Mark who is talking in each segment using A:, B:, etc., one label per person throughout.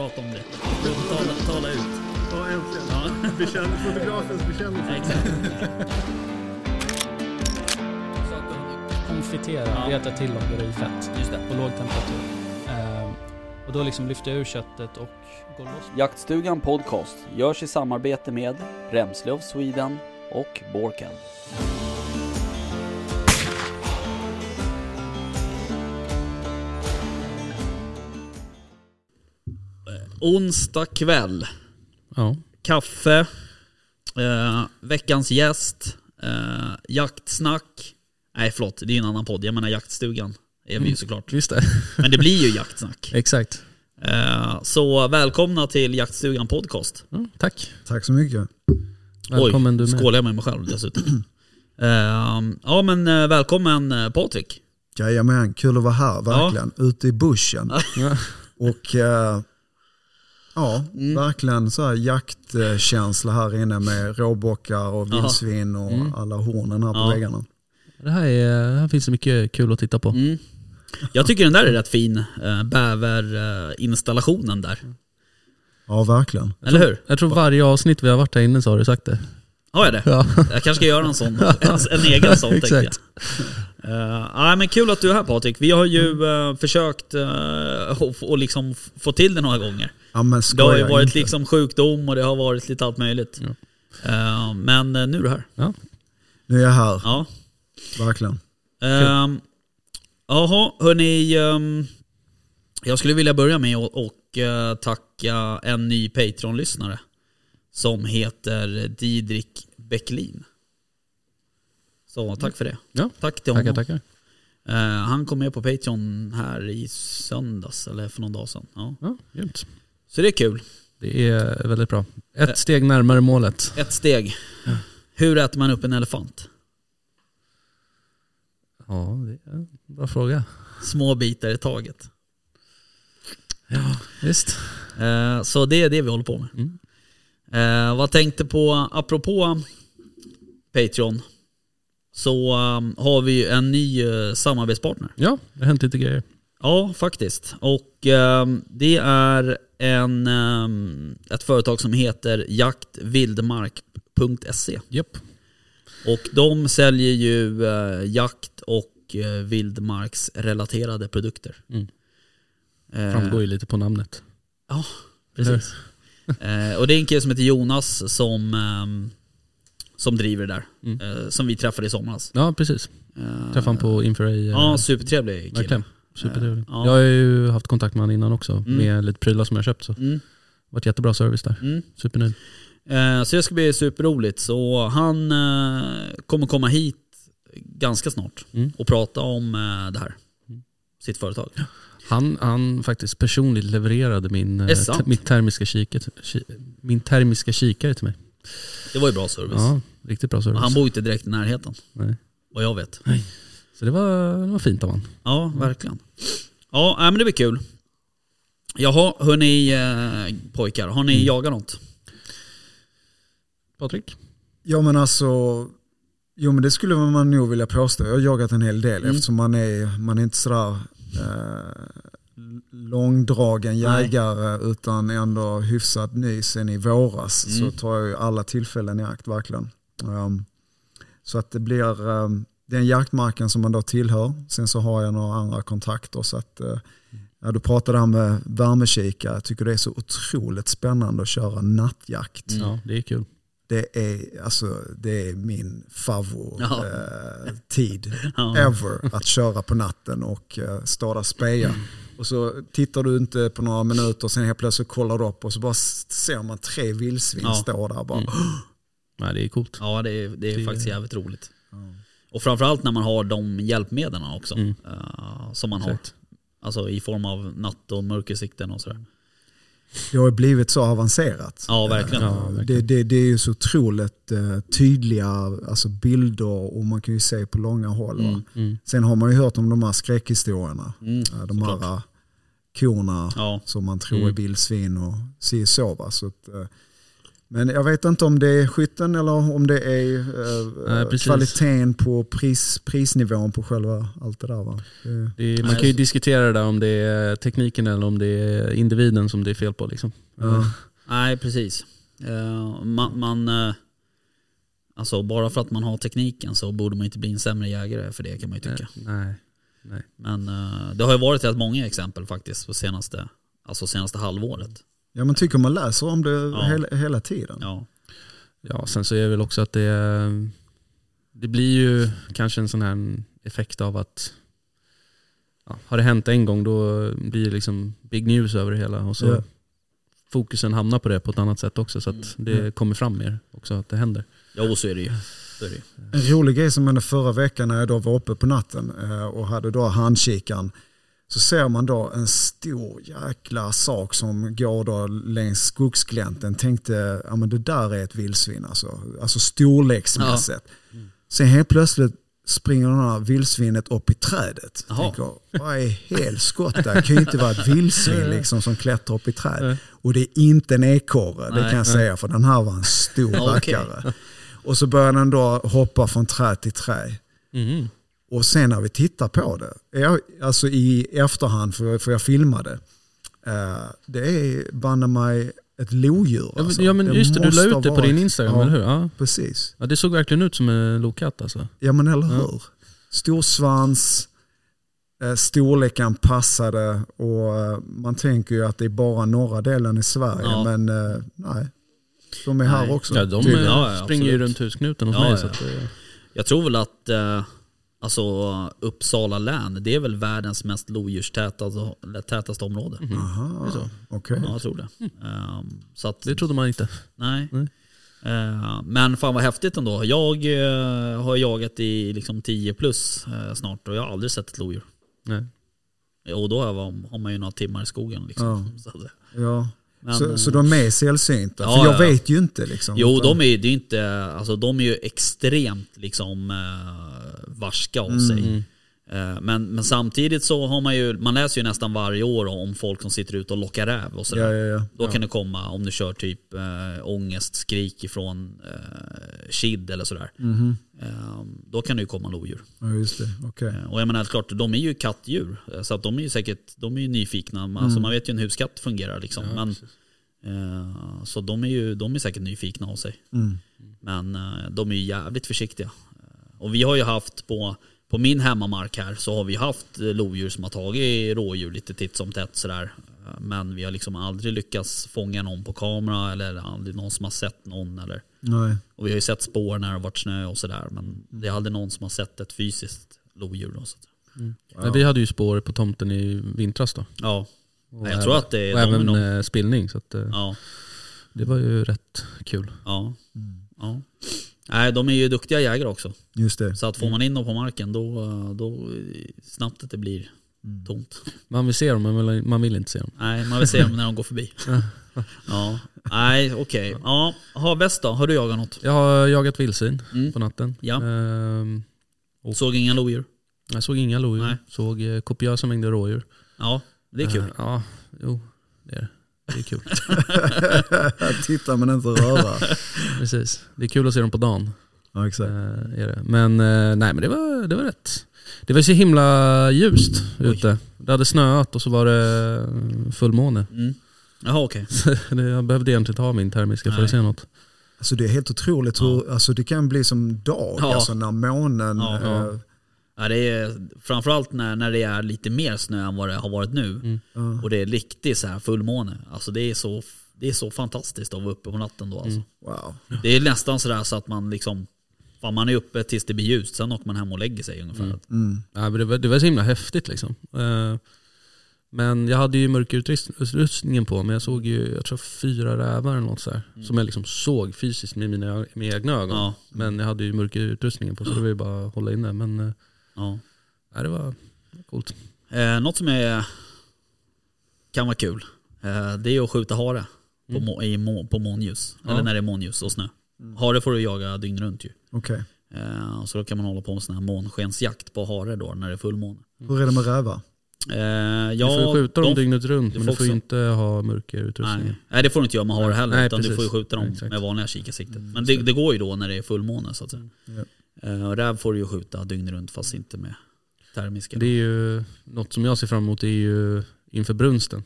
A: Prata om det. Tala, tala ut.
B: Ja, äntligen.
A: Ja.
B: Bekänn, fotografens bekännelse.
A: Exakt.
C: Konfitera,
A: Ja.
C: reta till och göra i fett
A: Just det.
C: på låg temperatur. Ehm, och då liksom lyfter jag ur köttet och går loss.
D: Jaktstugan Podcast görs i samarbete med Remslöv Sweden och Borken.
A: Onsdag kväll.
C: Ja.
A: Kaffe. Eh, veckans gäst. Eh, jaktsnack. Nej förlåt, det är ju en annan podd. Jag menar jaktstugan. är vi ju
C: Mm.
A: såklart.
C: Just det.
A: Men det blir ju jaktsnack.
C: Exakt.
A: Eh, så välkomna till Jaktstugan Podcast.
C: Ja, tack.
B: Tack så mycket.
C: Välkommen
A: Oj,
C: du med.
A: skålar jag med mig själv dessutom. Eh, ja men eh, välkommen eh, Patrik.
B: Jajamän, kul att vara här, verkligen. Ute i buschen.
C: Ja.
B: Och eh, ja,
A: Mm.
B: verkligen så här jaktkänsla här inne med råbockar och vildsvin och
C: Mm.
B: alla hornen här på
A: Ja.
B: väggarna.
C: Det här, är, här finns det mycket kul att titta på.
A: Mm. Jag tycker den där är rätt fin, eh, bäverinstallationen där.
B: Ja, verkligen.
A: Eller hur?
C: Jag tror varje avsnitt vi har varit här inne så har du sagt det.
A: Har jag det?
C: Ja,
A: Jag kanske ska göra en sån, en, en egen sån tänkte jag. Uh, ja, men kul att du är här Patrik. Vi har ju eh, försökt uh, att liksom få till det några gånger.
B: Ja, men
A: Det har ju varit
B: inte.
A: liksom sjukdom och det har varit lite allt möjligt.
C: Ja.
A: Eh, men nu är du här.
B: Nu är jag här,
A: Ja.
B: verkligen.
A: Ehm, Jaha, hörni. ehm, jag skulle vilja börja med att och, tacka en ny Patreon-lyssnare. Som heter Didrik Bäcklin. Så tack för det.
C: Ja,
A: Tack till honom.
C: tackar, tackar.
A: Eh, han kom med på Patreon här i söndags, eller för någon dag sedan. Ja.
C: Ja, grymt.
A: Så det är kul.
C: Det är väldigt bra. Ett steg närmare målet.
A: Ett steg. Hur äter man upp en elefant?
C: Ja, det är en bra fråga.
A: Små bitar i taget.
C: Ja, visst.
A: Eh, så det är det vi håller på med.
C: Mm.
A: Eh, vad tänkte på, apropå Patreon, så um, har vi ju en ny eh, samarbetspartner.
C: Ja, det har hänt lite grejer.
A: Ja, faktiskt. Och ehm, det är en, ehm, ett företag som heter jaktvildmark.se.
C: Japp.
A: Och de säljer ju eh, jakt och eh, vildmarksrelaterade produkter.
C: Mm. Framgår ju lite på namnet.
A: Ja, precis. Eh, och det är en kille som heter Jonas som, ehm, som driver det där.
C: Mm.
A: Eh, som vi träffade i somras.
C: Ja, precis.
A: Eh,
C: Träffade han på Infraray. eh,
A: Ja, supertrevlig kille.
C: Verkligen. Supertrevlig.
A: Ja.
C: Jag har ju haft kontakt med honom innan också
A: Mm.
C: med lite prylar som jag köpt. Så
A: Mm,
C: varit jättebra service där.
A: mm.
C: Supernöjd.
A: Eh, så det ska bli superroligt. Så han eh, kommer komma hit ganska snart
C: Mm.
A: och prata om eh, det här. Sitt företag.
C: Han, han faktiskt personligt levererade min, eh, mitt termiska kikare, ki, min termiska kikare till mig.
A: Det var ju bra service.
C: Ja, riktigt bra service.
A: Han bor ju inte direkt i närheten.
C: Nej.
A: Vad jag vet.
C: Så det var, det var fint av han.
A: Ja, verkligen. Ja, nej, men det blir kul. Jaha, hörni eh, pojkar. Har ni jagat något?
C: Patrik?
B: Ja men alltså, jo men det skulle man nog vilja påstå. Jag har jagat en hel del
A: Mm.
B: eftersom man är, man är inte sådär eh, långdragen
A: Nej.
B: jägare utan ändå hyfsat ny sen i våras.
A: Mm.
B: Så tar jag ju alla tillfällen i akt verkligen. Um, så att det blir um, den jaktmarken som man då tillhör. Sen så har jag några andra kontakter. Så att, uh, ja, du pratade här med värmekikare. Jag tycker det är så otroligt spännande att köra nattjakt.
A: Mm.
C: Ja, det är kul.
B: Det är, alltså, det är min favorit
A: Ja.
B: eh, tid
A: Ja.
B: ever att köra på natten och eh, stå där och speja. Och så tittar du inte på några minuter sen helt plötsligt kollar du upp och så bara ser man tre vildsvin
A: Ja.
B: stå där bara.
C: Mm. Nej, det är coolt.
A: Ja, det är, det är
C: Det-
A: faktiskt jävligt roligt. Och framförallt när man har de hjälpmedlen också.
C: Mm.
A: eh, som man har.
C: Exakt.
A: Alltså i form av natt och mörkersikten och sådär.
B: Det har ju blivit så avancerat.
A: Ja, verkligen.
C: Ja,
B: Det,
C: verkligen.
B: det, det är ju så otroligt eh, tydliga alltså bilder och man kan ju se på långa håll.
A: Mm.
C: Mm.
B: Sen har man ju hört om de här skräckhistorierna.
A: Mm,
B: eh, de
A: såklart.
B: här eh, korna
A: Ja.
B: som man tror är
C: Mm.
B: vildsvin och si så. Va? så att, eh, Men jag vet inte om det är skytten eller om det är eh,
E: Nej, precis.
B: kvaliteten på pris, prisnivån på själva allt det där. Va? Det,
E: Det är, man kan ju diskutera det där om det är tekniken eller om det är individen som det är fel på. Liksom.
B: ja.
A: Nej, precis. Eh, man, man, eh, alltså bara för att man har tekniken så borde man inte bli en sämre jägare för det kan man ju tycka.
E: Nej. Nej.
A: Men eh, det har ju varit rätt många exempel faktiskt på senaste, alltså senaste halvåret.
B: Ja, man tycker man läser om det
A: Ja.
B: hela, hela tiden.
A: Ja,
E: Ja, sen så är det väl också att det, det blir ju kanske en sån här effekt av att ja, har det hänt en gång då blir det liksom big news över det hela och så
B: Ja.
E: fokusen hamnar på det på ett annat sätt också så att det
B: Mm.
E: kommer fram mer också att det händer.
A: jo så är det ju. Så är det ju.
B: En rolig grej som hände förra veckan när jag då var uppe på natten eh, och hade då handkikaren. Så ser man då en stor jäkla sak som går då längs skogsglänten. Tänkte, ja men det där är ett vildsvin alltså. Alltså storleksmässigt. Sen helt plötsligt springer det här vildsvinet upp i trädet. Tänker, vad är helskott där? Det kan ju inte vara ett vildsvin liksom som klättrar upp i träd. Och det är inte en ekorre, det
A: Nej.
B: kan jag säga. För den här var en stor
A: Ja,
B: rackare. Och så börjar den då hoppa från träd till träd.
E: Mhm.
B: Och sen när vi tittar på det, jag, alltså i efterhand, för, för jag filmade, eh, det är banne mig ett lodjur.
E: Ja, men-
B: Alltså.
E: ja men just det, du la ut det på din Instagram,
B: ja,
E: eller hur? Ja.
B: Precis.
E: ja, det såg verkligen ut som en lokatt alltså.
B: Ja men eller
E: Ja.
B: hur. Stor svans, eh, storleken passade och eh, man tänker ju att det är bara norra delen i Sverige
A: Ja.
B: men eh, nej. De är här
A: Nej.
B: också.
E: Ja, de eh,
A: Ja, ja,
E: springer ju runt husknuten hos
A: Ja,
E: mig.
A: ja.
E: Så att, det-
A: Jag tror väl att alltså, Uppsala län, det är väl världens mest lodjurstätaste tätaste område.
B: Aha, okej.
A: Ja, jag tror det. Ehm, så att,
E: det trodde man inte.
A: nej.
E: Nej.
A: Eh, men fan vad häftigt ändå. Jag eh, har jagat i liksom 10 plus eh, snart och jag har aldrig sett ett lodjur.
E: Nej.
A: Och då har man ju några timmar i skogen. Liksom. Så, att-
B: Ja.
A: Men,
B: så, så de är sällsynta?
A: Ja,
B: för jag
A: ja.
B: vet ju inte liksom.
A: Jo,
B: Utan-
A: de är, det är inte, alltså, de är ju extremt liksom, eh, varska av sig.
E: Mm.
A: Men, men samtidigt så har man ju, man läser ju nästan varje år om folk som sitter ute och lockar räv och sådär.
B: Ja, ja, ja.
A: Då kan det komma, om du kör typ äh, ångestskrik ifrån äh, kid eller sådär.
B: Mhm.
A: Eh, då kan det ju komma lodjur.
B: Ja, just det.
A: Eh, och jag menar klart, de är ju kattdjur. eh, Så att de är ju säkert de är ju nyfikna. Alltså,
B: Mm.
A: man vet ju hur en huskatt fungerar. Liksom. Men, eh, så de är ju de är säkert nyfikna av sig.
B: Mm.
A: Men eh, de är ju jävligt försiktiga. Eh, Och vi har ju haft på, på min hemmamark här så har vi haft eh, lodjur som har tagit rådjur lite titt som tätt sådär. Eh, Men vi har liksom aldrig lyckats fånga någon på kamera eller aldrig någon som har sett någon. Eller,
B: Nej.
A: och vi har ju sett spår när det har varit snö och sådär. Men det är aldrig någon som har sett ett fysiskt lodjur. Då, så. att-
E: Men vi hade ju spår på tomten i vintras då.
A: Ja,
E: Och
A: jag tror att det är
E: och även eh, spillning. Så att,
A: ja,
E: det var ju rätt kul.
A: ja,
B: Mm.
A: ja. Nej, de är ju duktiga jägare också.
B: Just det.
A: Så att får man in dem på marken då, då snabbt att det blir tomt.
E: Man vill se dem men man vill- inte se dem.
A: Nej, man vill se dem när de går förbi. Ja, nej okej. Ja, ha väst då? Har du jagat något?
E: Jag har jagat vildsvin
A: Mm.
E: på natten.
A: Ja.
E: Ehm,
A: Såg inga lodjur?
E: jag såg inga lodjur,
A: Nej.
E: såg eh, kopiösa mängder rådjur.
A: Ja, det är kul.
E: Eh, ja, jo det är det. Det är kul.
B: Titta men inte röra.
E: Precis. Det är kul att se dem på dagen.
B: Ja, exakt.
E: Eh, är det. Men eh, nej men det var, det var rätt. Det var så himla ljust
A: Oj.
E: ute. Det hade snöat och så var det eh, fullmåne.
A: Mm. Jaha okej.
E: Det- jag behövde egentligen inte ha min termiska för att se något.
B: Alltså det är helt otroligt hur, alltså det kan bli som dag,
A: Ja.
B: alltså när månen...
A: Ja.
B: eh,
A: Ja, det är framförallt när, när det är lite mer snö än vad det har varit nu.
E: Mm.
B: ja.
A: Och det är riktigt så här fullmåne. Alltså det är så, det är så fantastiskt att vara uppe på natten då alltså.
E: Mm.
B: Wow.
A: Det är nästan sådär så att man liksom, fan man är uppe tills det blir ljust, sen åker man hem och lägger sig ungefär.
E: Mm.
B: Mm.
E: Ja, men det, var, det var så himla häftigt liksom. Eh, Men jag hade ju mörkerutrustningen på men jag såg ju, jag tror fyra rävar eller något så här, Som jag liksom såg fysiskt med mina med egna ögon.
A: Ja.
E: Men jag hade ju mörkerutrustningen på så det var ju bara att hålla inne. Men eh,
A: Ja.
E: ja, det var coolt.
A: Eh, något som är, kan vara kul, eh, det är att skjuta hare på,
E: Mm.
A: må, i må, på månljus.
E: Ja.
A: Eller när det är månljus och snö. Hare får du jaga dygnet runt ju.
B: Okej.
A: Eh, så då kan man hålla på med sån här månskensjakt på hare då när det är fullmåne.
B: Hur är det med rävar?
A: Eh,
E: du
A: ja,
E: får ju skjuta dem
A: de-
E: dygnet runt
A: du
E: men
A: får
E: du får inte ha mörkerutrustning.
A: Nej. Nej det får du inte göra med hare heller
E: Nej,
A: utan du
E: precis.
A: får ju skjuta dem
E: Exakt.
A: med vanliga kikarsiktet.
B: Mm,
A: Men det, det går ju då när det är fullmåne så att säga.
B: Ja.
A: Eh, och räv får du ju skjuta dygnet runt fast inte med termiska.
E: Det är ju, något som jag ser fram emot är ju inför brunsten.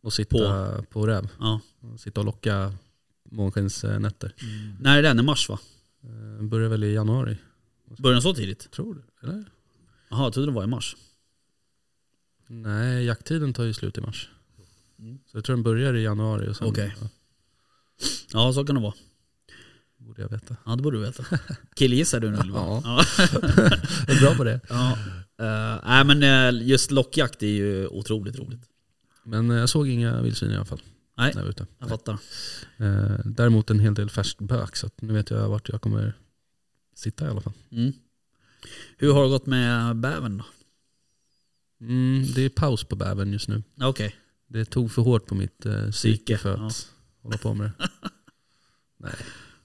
E: Och sitta på, räv.
A: Ja.
E: Och sitta och locka månskensnätter.
A: När är den? I mars va?
E: Eh, Börjar väl i januari,
A: Börjar den så tidigt?
E: tror du? Eller?
A: Jaha, jag trodde det var i mars.
E: Nej, jakttiden tar ju slut i mars.
A: Mm.
E: Så jag tror den börjar i januari
A: Okej.
E: ja,
A: Ja så kan det vara.
E: Borde jag veta.
A: Ja det borde du veta. Killgissar du nu eller vad?
E: Ja. Jag är bra på det.
A: ja. Eh, nej men eh, just lockjakt är ju otroligt roligt.
E: Men eh, jag såg inga vildsvin i alla fall.
A: Nej.
E: När jag var ute.
A: Jag fattar.
E: Eh, Däremot en hel del färsk bök så nu vet jag vart jag kommer sitta i alla fall.
A: Mm. Hur har det gått med bävern då?
E: Mm, det är paus på bävern just nu.
A: Okej.
E: Det tog för hårt på mitt eh, psyke för att
A: ja.
E: hålla på med det. Nej.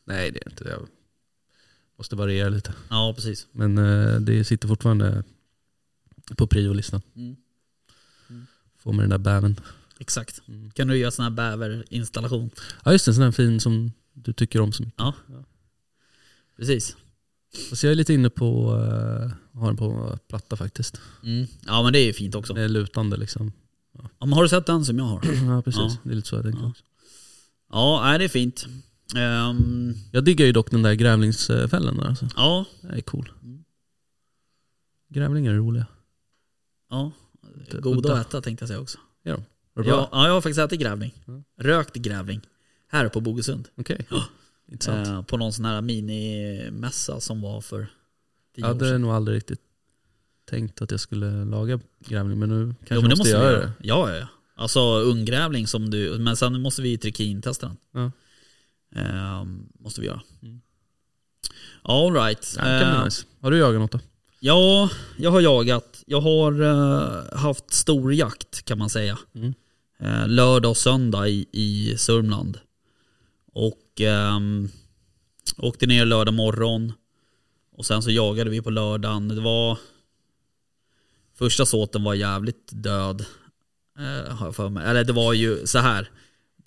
E: Nej, det är inte. Jag måste variera lite.
A: Ja precis.
E: Men eh, det sitter fortfarande på priolistan.
A: Mm.
E: Få med den där bävern.
A: Exakt.
E: Mm.
A: Kan du göra sån här bäverinstallation?
E: Ja just det, en sån här fin som du tycker om så mycket.
A: Ja. Precis.
E: Fast jag är lite inne på uh, ha den på platta faktiskt.
A: Mm. Ja men det är ju fint också.
E: Det är lutande liksom.
A: Ja, men har du sett den som jag har?
E: Ja precis,
A: Ja.
E: det är lite så jag tänker
A: Ja.
E: också.
A: Ja, nej, det är fint. Ehm,
E: Jag diggar ju dock den där grävlingsfällen där alltså.
A: ja,
E: Det är cool. Grävlingar är roliga.
A: ja. Goda att äta tänkte jag säga också.
E: Bra?
A: Ja, ja, jag har faktiskt ätit grävling.
E: Ja.
A: Rökt grävling. Här på Bogesund.
E: Okej. Intressant.
A: Eh, på någon sån här minimässa som var för tio
E: Jag
A: år
E: hade
A: sedan.
E: nog aldrig riktigt tänkt att jag skulle laga grävling men nu kanske
A: Jo men det
E: måste
A: måste
E: jag
A: göra.
E: det.
A: Ja, ja, ja. Alltså ungrävling som du, men sen måste vi trikintesta den.
E: Ja.
A: Ehm, måste vi göra.
E: Mm.
A: All right. Eh,
E: nice. Har du jagat något då?
A: Ja, jag har jagat. Jag har eh, haft stor jakt kan man säga.
E: Mm.
A: Eh, lördag och söndag i, i Sörmland. Och ehm, åkte ner lördag morgon. Och sen så jagade vi på lördagen. Det var... Första såten var jävligt död. Eh, har jag för mig. Eller det var ju så här.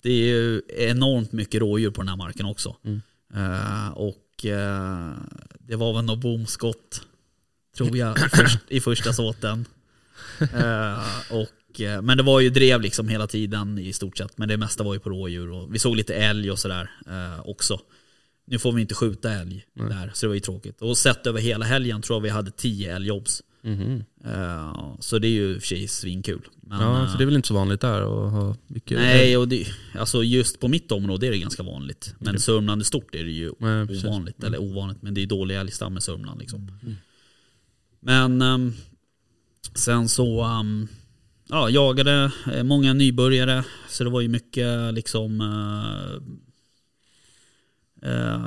A: Det är ju enormt mycket rådjur på den här marken också.
E: Mm.
A: Eh, och eh, det var väl något bomskott tror jag, i, först, i första såten. Eh, och, men det var ju drev liksom hela tiden i stort sett. Men det mesta var ju på rådjur. Och vi såg lite älg och sådär också. Nu får vi inte skjuta älg
E: Nej.
A: där, så det var ju tråkigt. Och sett över hela helgen tror jag vi hade 10 älgjobs.
E: Mhm.
A: Eh, så det är ju i och för sig svinkul. Men,
E: Ja,
A: eh,
E: för det är väl inte så vanligt där att ha mycket
A: Nej, och det, alltså just på mitt område är det ganska vanligt. Men
E: Okej.
A: Sörmland i stort är det ju
E: Nej,
A: ovanligt. Eller ovanligt, men det är dålig älgstam i Sörmland liksom.
E: Mm.
A: Men ehm, sen så ehm, ja, jagade eh, många nybörjare. Så det var ju mycket liksom eh, eh,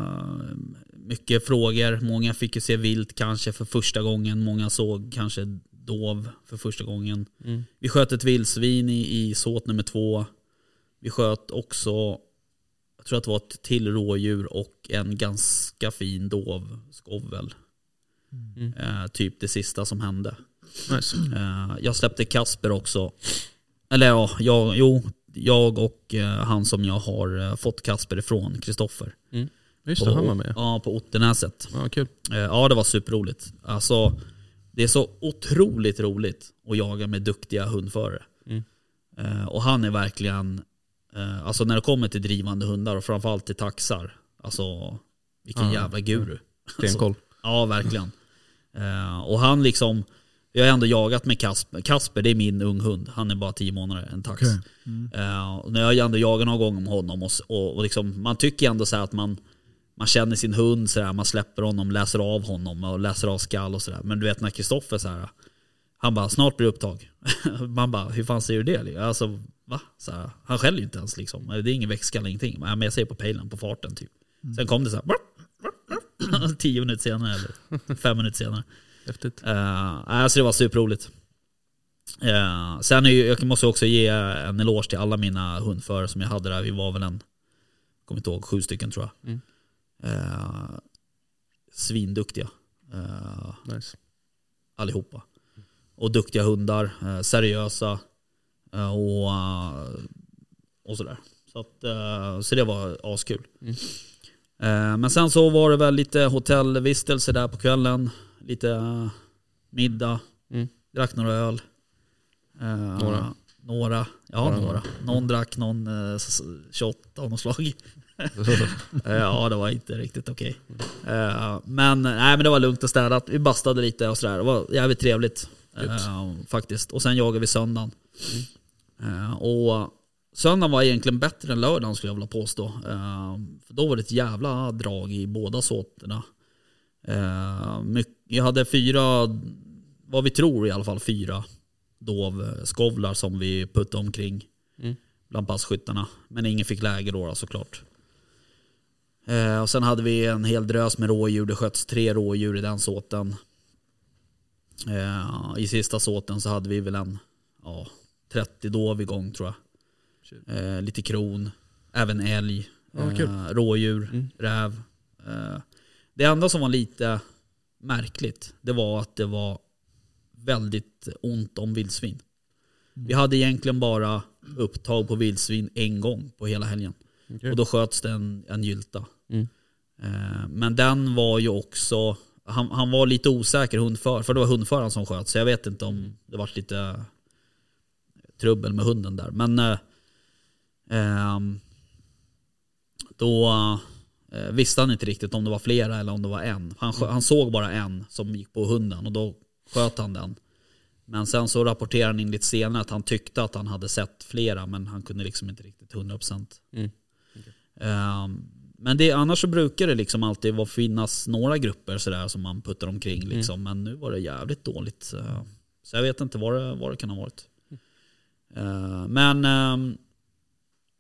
A: mycket frågor. Många fick ju se vilt kanske för första gången. Många såg kanske dov för första gången.
E: Mm.
A: Vi sköt ett vildsvin i, i såt nummer två. Vi sköt också, jag tror att det var ett till rådjur och en ganska fin dov, skovel.
E: Mm.
A: Eh, typ det sista som hände.
E: Nice.
A: Eh, jag släppte Kasper också. Eller ja, jag, jo, jag och eh, han som jag har eh, fått Kasper ifrån, Kristoffer.
E: Just det, han var med.
A: Ja, på Ottenäset.
E: Ja, kul.
A: Eh, Ja, det var superroligt. Alltså, det är så otroligt roligt att jaga med duktiga hundförare.
E: Mm.
A: Eh, Och han är verkligen, eh, alltså när det kommer till drivande hundar och framförallt till taxar, alltså vilken
E: Ja,
A: jävla guru.
E: Stenkoll.
A: Ja, verkligen. Och han liksom, jag har ändå jagat med Kasper. Kasper det är min unghund, han är bara 10 månader, en tax.
B: Okej. Mm.
A: Och när jag ändå jagat någon gång med honom och, och, och liksom, man tycker ändå så att man, man känner sin hund så här, man släpper honom, läser av honom och läser av skall och sådär. Men du vet när Kristoffer så här, han bara snart blir det upptag. man bara, hur fan säger du det? Alltså va? Så här, han skäller ju inte ens liksom. Det är ingen växtskall, ingenting. Men jag säger på pejlen, på farten typ. Sen kom det så här, tio minuter senare eller fem minuter senare.
E: Häftigt.
A: Uh, alltså det var superroligt. Uh, sen är ju, jag måste också ge en eloge till alla mina hundförare som jag hade där. Vi var väl en, kommer inte ihåg, sju stycken tror jag.
E: Mm.
A: Eh, svinduktiga. Uh,
E: Nice.
A: allihopa. och duktiga hundar, eh, seriösa eh, och, eh, och sådär. Så, att, eh, så det var askul.
E: Mm.
A: Eh, Men sen så var det väl lite hotellvistelse där på kvällen. Lite eh, middag,
E: Mm.
A: drack några öl. Eh,
E: Några.
A: Några, ja några.
E: några.
A: Någon drack någon eh, shot av något slag. Eh, ja det var inte riktigt okej. Eh, men, nej, men det var lugnt och städat. Vi bastade lite och sådär. Det var jävligt trevligt. eh, faktiskt. Och sen jagade vi söndagen. Eh, och söndagen var egentligen bättre än lördagen skulle jag vilja påstå. För då var det ett jävla drag i båda såterna. Jag hade fyra, vad vi tror i alla fall, fyra dovskovlar som vi puttade omkring
E: Mm.
A: bland passkyttarna. Men ingen fick läge då, då såklart. Eh, och sen hade vi en hel drös med rådjur. Det sköts tre rådjur i den såten. Eh, I sista såten så hade vi väl en ja, 30 dov igång tror jag. Eh, lite kron, även älg,
E: Ja,
A: eh, rådjur,
E: Mm.
A: räv. Eh, det enda som var lite märkligt, det var att det var väldigt ont om vildsvin. Vi hade egentligen bara upptag på vildsvin en gång på hela helgen.
E: Okej.
A: Och då sköts det en, en gylta.
E: Mm.
A: Eh, men den var ju också, han, han var lite osäker hundför, för det var hundföraren som sköt. Så jag vet inte om det var lite trubbel med hunden där. Men eh, ehm, då eh, visste han inte riktigt om det var flera eller om det var en. Han, skö- han såg bara en som gick på hunden och då sköt han den. Men sen så rapporterade han in lite senare att han tyckte att han hade sett flera men han kunde liksom inte riktigt 100%.
E: Mm.
A: Ehm, men det, annars så brukar det liksom alltid vara, finnas några grupper sådär som man puttar omkring. Liksom. Men nu var det jävligt dåligt. Så jag vet inte vad det, vad det kan ha varit. Ehm, men ehm,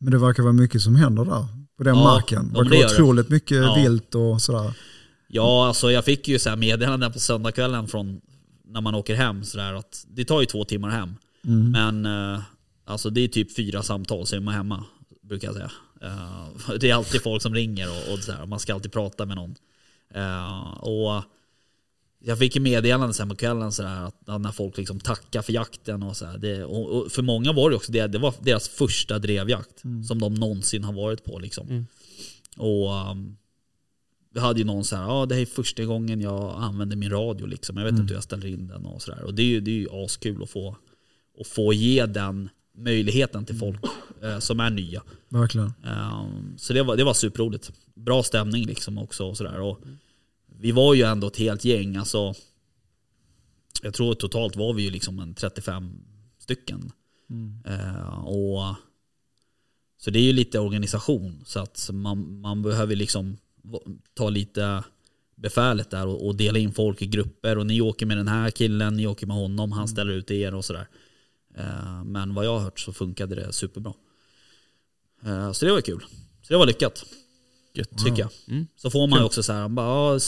B: Men det verkar vara mycket som händer där på den
A: Ja,
B: marken. Det
A: det
B: verkar vara
A: det.
B: otroligt mycket
A: Ja.
B: vilt och sådär.
A: ja, alltså jag fick ju så här meddelanden på söndagskvällen från när man åker hem. Så där, att det tar ju två timmar hem.
B: Mm.
A: Men eh, alltså det är typ fyra samtal så är man hemma. Brukar jag säga. Eh, det är alltid folk som ringer och, och så här, man ska alltid prata med någon. Eh, och jag fick ju meddelande sen på kvällen så där, att när folk liksom tackar för jakten och så här, det, och, och för många var det också det, det var deras första drevjakt som de någonsin har varit på. Liksom.
E: Mm.
A: Och um, vi hade ju någon så här, ja det här är första gången jag använder min radio liksom. Jag vet inte hur jag ställer in den och sådär. Och det är ju, det är ju askul att få, att få ge den möjligheten till folk eh, som är nya.
B: Verkligen.
A: Um, så det var, det var superroligt. Bra stämning liksom också och sådär. Och vi var ju ändå ett helt gäng. Alltså, jag tror totalt var vi ju liksom en 35 stycken. Eh, och, så det är ju lite organisation. Så att man, man behöver liksom ta lite befälet där och, och dela in folk i grupper. Och ni åker med den här killen, ni åker med honom, han ställer ut er och sådär. Eh, men vad jag har hört så funkade det superbra. Eh, Så det var kul. Så det var lyckat,
E: Gött.
A: tycker jag.
E: Mm.
A: Så får man ju också så här, bara,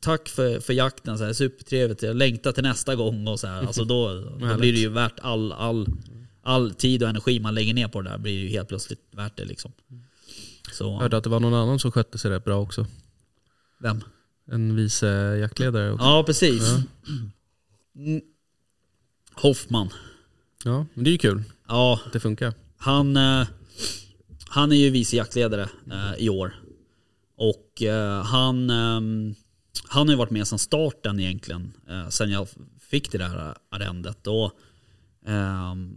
A: tack för, för jakten, så här, supertrevligt, jag längtar till nästa gång och så här. Alltså då, då blir det ju värt all, all, all tid och energi man lägger ner på det där blir ju helt plötsligt värt det liksom.
E: Jag
A: Så,
E: hörde att det var någon annan som skötte sig rätt bra också.
A: vem?
E: En vice jaktledare också.
A: Ja, precis.
E: Ja.
A: Mm. Hoffman.
E: Ja, men det är ju kul
A: Ja,
E: att det funkar.
A: Han, eh, han är ju vice jaktledare eh, i år. Och eh, han, ehm, han har ju varit med sedan starten egentligen. Sen jag fick det där arrendet. Och, ehm,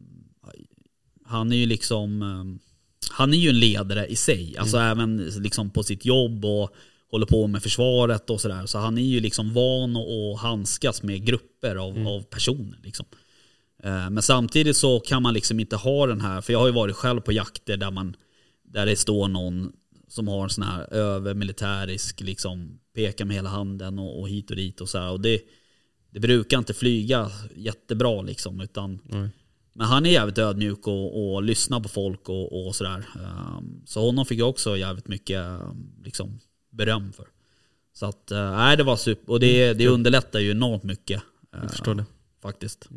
A: han är ju liksom ehm, Han är ju en ledare i sig. Alltså även liksom på sitt jobb och håller på med försvaret och sådär. Så han är ju liksom van att handskas med grupper av, av personer. Liksom. Eh, Men samtidigt så kan man liksom inte ha den här, för jag har ju varit själv på jakter där man där det står någon som har en sån här övermilitärisk liksom pekar med hela handen och, och hit och dit och så här. Och det, det brukar inte flyga jättebra liksom utan
E: Nej.
A: men han är jävligt ödmjuk och, och lyssnar på folk och, och sådär. Um, så honom fick jag också jävligt mycket um, liksom, beröm för. Så att, uh, nej det var super, och det, det underlättar ju enormt mycket.
E: Jag förstår det.
A: Faktiskt.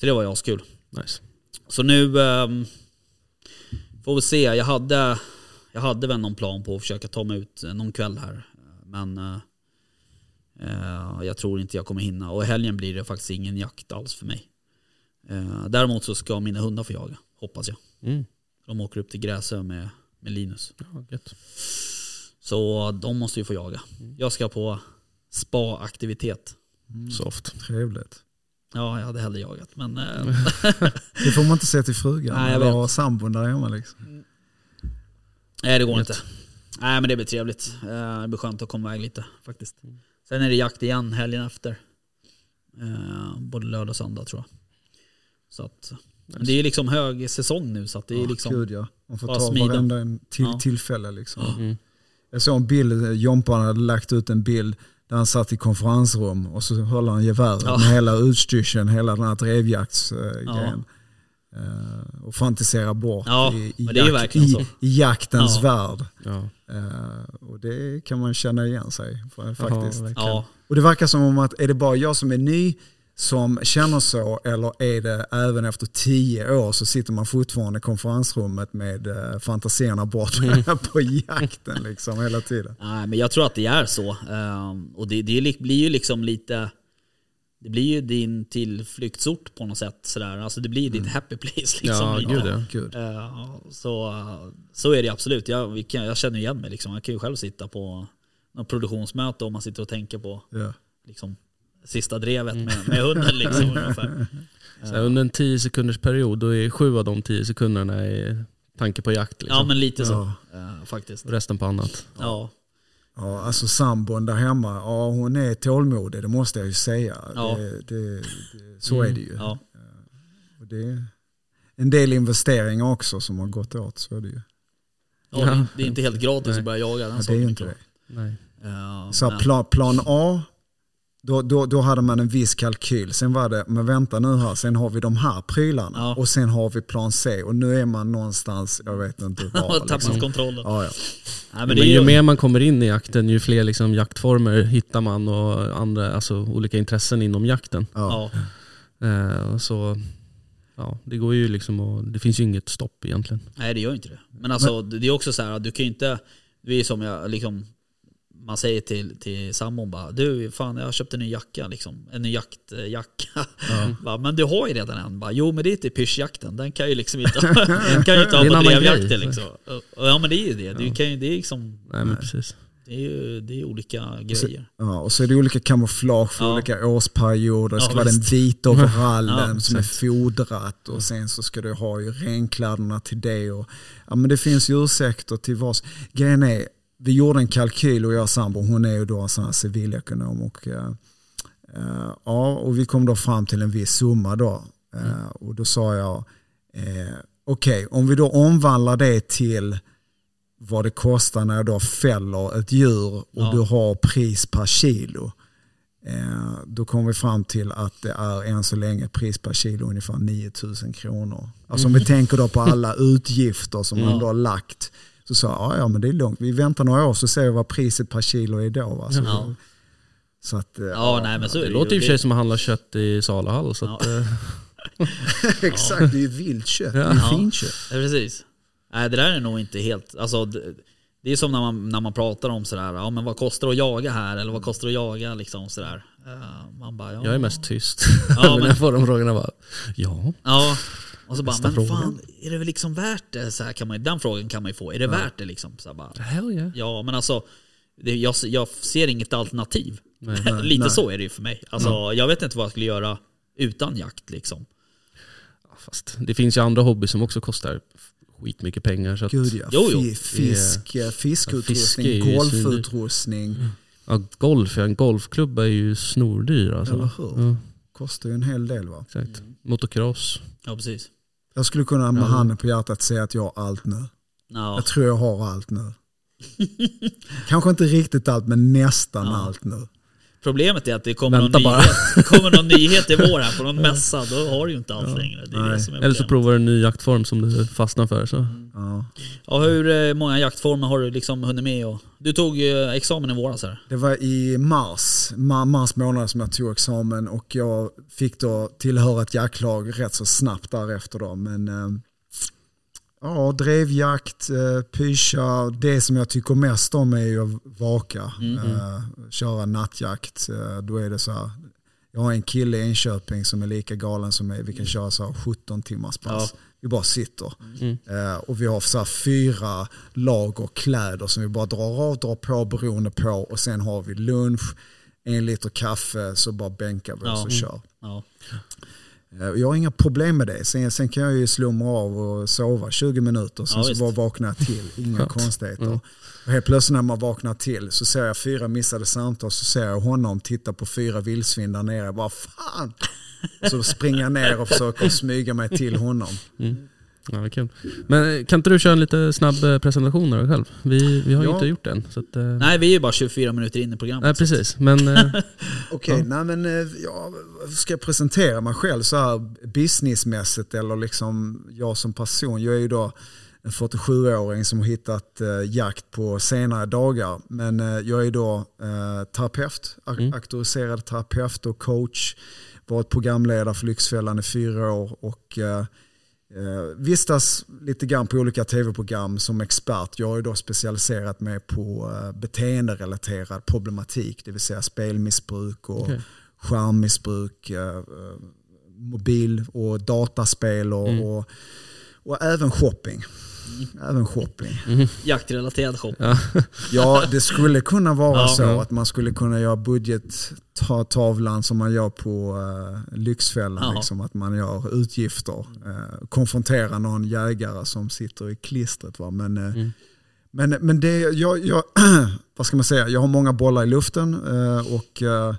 A: Så det var ju askul.
E: Nice.
A: Så nu um, får vi se. Jag hade, jag hade väl någon plan på att försöka ta mig ut någon kväll här. Men uh, Eh, jag tror inte jag kommer hinna. Och i helgen blir det faktiskt ingen jakt alls för mig. Eh, däremot så ska mina hundar få jaga, hoppas jag.
E: Mm.
A: De åker upp till Gräsö med, med Linus.
E: Ja, gött.
A: Så de måste ju få jaga. Jag ska på spa-aktivitet.
E: Soft.
B: Trevligt.
A: Ja, jag hade hellre jagat. Men eh,
B: Det får man inte säga till frugan
A: Nej, jag
B: eller sambon där hemma. Liksom.
A: nej, det går inte. Nej, men det blir trevligt. Eh, Det blir skönt att komma iväg lite faktiskt. Sen är det jakt igen helgen efter. Eh, Både lördag och söndag tror jag. Så att, det är liksom hög säsong nu så att det är
B: Ja,
A: liksom...
B: Gud ja. Man får ta
A: smida.
B: varenda en till,
A: Ja.
B: tillfälle. Liksom.
E: Mm.
B: Jag såg en bild, Jompan hade lagt ut en bild där han satt i konferensrum och så höll han geväret
A: Ja.
B: med hela utstyrseln, hela den här drevjaktsgrejen. Uh, och fantisera bort
A: Ja,
B: i, i, jakt- i, i jaktens
A: Ja.
B: värld.
E: Ja.
B: Eh, och det kan man känna igen sig för, faktiskt.
A: Ja,
B: Och det verkar som om att är det bara jag som är ny som känner så eller är det även efter tio år så sitter man fortfarande i konferensrummet med uh, fantasierna bort på jakten liksom hela tiden.
A: nej, men jag tror att det är så. Ehm, Och det, det blir ju liksom lite... Det blir ju din tillflyktsort på något sätt. Sådär. Alltså det blir ditt happy place. Liksom,
E: Ja, gud ja.
B: Gud.
A: Eh, Så, så är det absolut. Jag, vi kan, jag känner igen mig. Liksom. Jag kan ju själv sitta på något produktionsmöte om man sitter och tänker på
B: Ja.
A: liksom, sista drevet med, med hunden. Liksom, ungefär.
E: Så här, under en 10 sekunders period, då är sju av de 10 sekunderna i tanke på jakt. Liksom.
A: Ja men lite så
B: Ja.
A: faktiskt.
E: Och resten på annat.
A: Ja.
B: Ja, alltså sambon där hemma, ja, hon är tålmodig, det måste jag ju säga.
A: Ja.
B: Det, det, det, så är det ju.
A: Ja.
B: Och det är en del investeringar också som har gått åt, så är det ju.
A: Ja, det, är- det är inte helt gratis
E: Nej.
A: att börja jaga den
B: Ja, det är ju inte det.
E: Nej.
A: jag. Eh,
B: Så
A: men-
B: plan, plan A, då, då, då hade man en viss kalkyl. Sen var det, men vänta nu här, sen har vi de här prylarna.
A: Ja.
B: Och sen har vi plan C. Och nu är man någonstans, jag vet inte
A: har
B: var.
A: tappat
B: Liksom.
A: kontrollen.
B: Ja, ja.
A: Nej,
E: Men,
A: men
E: ju
A: ju,
E: mer man kommer in i jakten, ju fler liksom jaktformer hittar man och andra, alltså, olika intressen inom jakten.
B: Ja.
A: ja,
E: Eh, så ja, det går ju liksom och, det finns ju inget stopp egentligen.
A: nej det gör inte det. Men alltså det är också så här, du kan ju inte, det är som jag liksom man säger till, till sambon bara Du fan jag har köpt en ny jacka liksom. En ny jaktjacka. Bara, men du har ju redan en. Bara, jo men det är till pyrschjakten. Den kan ju liksom inte, kan ju inte ha på drevjakten liksom. Och- Ja men det är ju det. Du kan ju, det är liksom
E: Nej men precis.
A: Det är ju det är olika
B: Så-
A: grejer.
B: Ja, och så är det olika kamouflage för
A: Ja.
B: olika årsperioder. Det ska
A: Ja,
B: vara den vita overallen
A: Ja,
B: som är fodrat och sen så ska du ha ju renkläderna till det. Och, ja, men det finns ju ursäkter till vad Grejen är, vi gjorde en kalkyl och jag sambo, hon är ju då en sån här civilekonom. Och, eh, eh, ja, och vi kom då fram till en viss summa då. Eh, och då sa jag, eh, okej om vi då omvandlar det till vad det kostar när jag då fäller ett djur och
A: Ja.
B: du har pris per kilo. Eh, då kommer vi fram till att det är än så länge pris per kilo ungefär 9000 kronor. Alltså om vi tänker då på alla utgifter som man
A: Mm. Ja.
B: då har lagt. Så sa jag, ja, ja men det är lugnt. Vi väntar några år så ser vi vad priset per kilo är då. Va? Så,
A: Ja.
B: så att, eh,
A: Ja, nej men så är
E: Det
A: det
E: låter i
A: ju.
E: och för sig som att handla kött i. Så att,
A: Ja.
E: eh,
B: Exakt, det är ju vilt kött. Det är
A: Ja.
B: fint kött.
A: Ja, precis. Nej, det där är nog inte helt... Alltså, det, det är som när man, när man pratar om sådär, ja men vad kostar det att jaga här? Eller vad kostar det att jaga liksom sådär. Eh, man bara, ja.
E: jag är mest tyst.
A: Ja,
E: men när jag får de frågorna bara, ja.
A: Ja. Och så bara, men
E: fråga.
A: fan, är det väl liksom värt det? Så här kan man, den frågan kan man ju få. Är det värt det liksom? Så bara,
E: Hell yeah.
A: ja men alltså, det, jag, jag ser inget alternativ.
E: Nej.
A: Lite
B: nej.
A: så är det ju för mig. Alltså, Jag vet inte vad jag skulle göra utan jakt liksom.
E: Fast det finns ju andra hobbyer som också kostar skitmycket pengar. Så att,
B: Gud ja,
A: Jo, jo.
B: Fi- fisk, eh, fiskutrustning,
E: Ja, fiske är
B: golfutrustning.
E: ja, golf, ja, en golfklubba är ju snordyr alltså.
B: Eller hur?
E: Ja,
B: Kostar ju en hel del va?
E: exakt. Motocross.
A: Ja precis.
B: Jag skulle kunna med handen på hjärtat säga att jag har allt nu.
A: Ja.
B: Jag tror jag har allt nu. Kanske inte riktigt allt men nästan
A: Ja.
B: allt nu.
A: Problemet är att det kommer
E: Vänta
A: någon,
E: bara.
A: nyhet, kommer någon nyhet i vår här på någon mässa, då har du ju inte alls längre. Det är det som är
E: Eller så provar du en ny jaktform som du fastnar för. Så.
B: Ja.
A: Ja, hur eh, många jaktformer har du liksom hunnit med? Och, du tog eh, examen i våras här.
B: Det var i mars, ma- mars månad som jag tog examen och jag fick då tillhöra ett jaktlag rätt så snabbt därefter då. Men eh, Ja, drevjakt, eh, pyscha. Det som jag tycker mest om är ju att vaka.
A: Mm.
B: Eh, köra nattjakt. Eh, då är det så här. Jag har en kille i Enköping som är lika galen som mig. Vi kan köra så här 17 timmars pass. Vi bara sitter.
E: Mm.
B: Eh, och vi har så fyra lager kläder som vi bara drar av, drar på beroende på. Och sen har vi lunch, en liter kaffe, så bara bänkar vi oss
A: Ja.
B: och kör.
A: Ja.
B: Eh, Jag har inga problem med det. Sen, sen kan jag ju slumra av och sova 20 minuter. Sen
A: Ja,
B: så bara vaknar jag till. Inga
E: Skönt.
B: konstigheter.
E: Mm.
B: Och helt plötsligt när man vaknar till så ser jag fyra missade samtal. Så ser jag honom titta på fyra vildsvin där nere. Vad fan! Så springer jag ner och försöker smyga mig till honom.
E: Ja, vad kul. Men eh, kan inte du köra en lite snabb eh, presentation av dig själv? Vi, vi har ju
B: Ja.
E: inte gjort det än. Så att, eh,
A: Nej, vi är ju bara 24 minuter in i programmet.
E: nej, precis. Men
B: Okej,
E: Ja.
B: nej men ja, ska jag presentera mig själv så här businessmässigt eller liksom jag som person? Jag är ju då en 47-åring som har hittat eh, jakt på senare dagar. Men eh, jag är då eh, terapeut,
E: Mm.
B: auktoriserad terapeut och coach. Varit programledare för Lyxfällan i fyra år och eh, eh, vistas lite grann på olika tv-program som expert. Jag har då specialiserat mig på eh, beteenderelaterad problematik, det vill säga spelmissbruk och
E: Okej.
B: skärmmissbruk, eh, eh, mobil och dataspel och,
E: Mm.
B: och, och även shopping. Även shopping.
A: Jaktrelaterad shop.
E: ja.
B: Ja, det skulle kunna vara
A: Ja.
B: så att man skulle kunna göra budgettavlan som man gör på uh, Lyxfällan. Liksom, att man gör utgifter. Uh, konfronterar någon jägare som sitter i klistret. Va? Men, eh,
E: Mm.
B: men, men det, jag, jag, vad ska man säga, jag har många bollar i luften eh, och eh,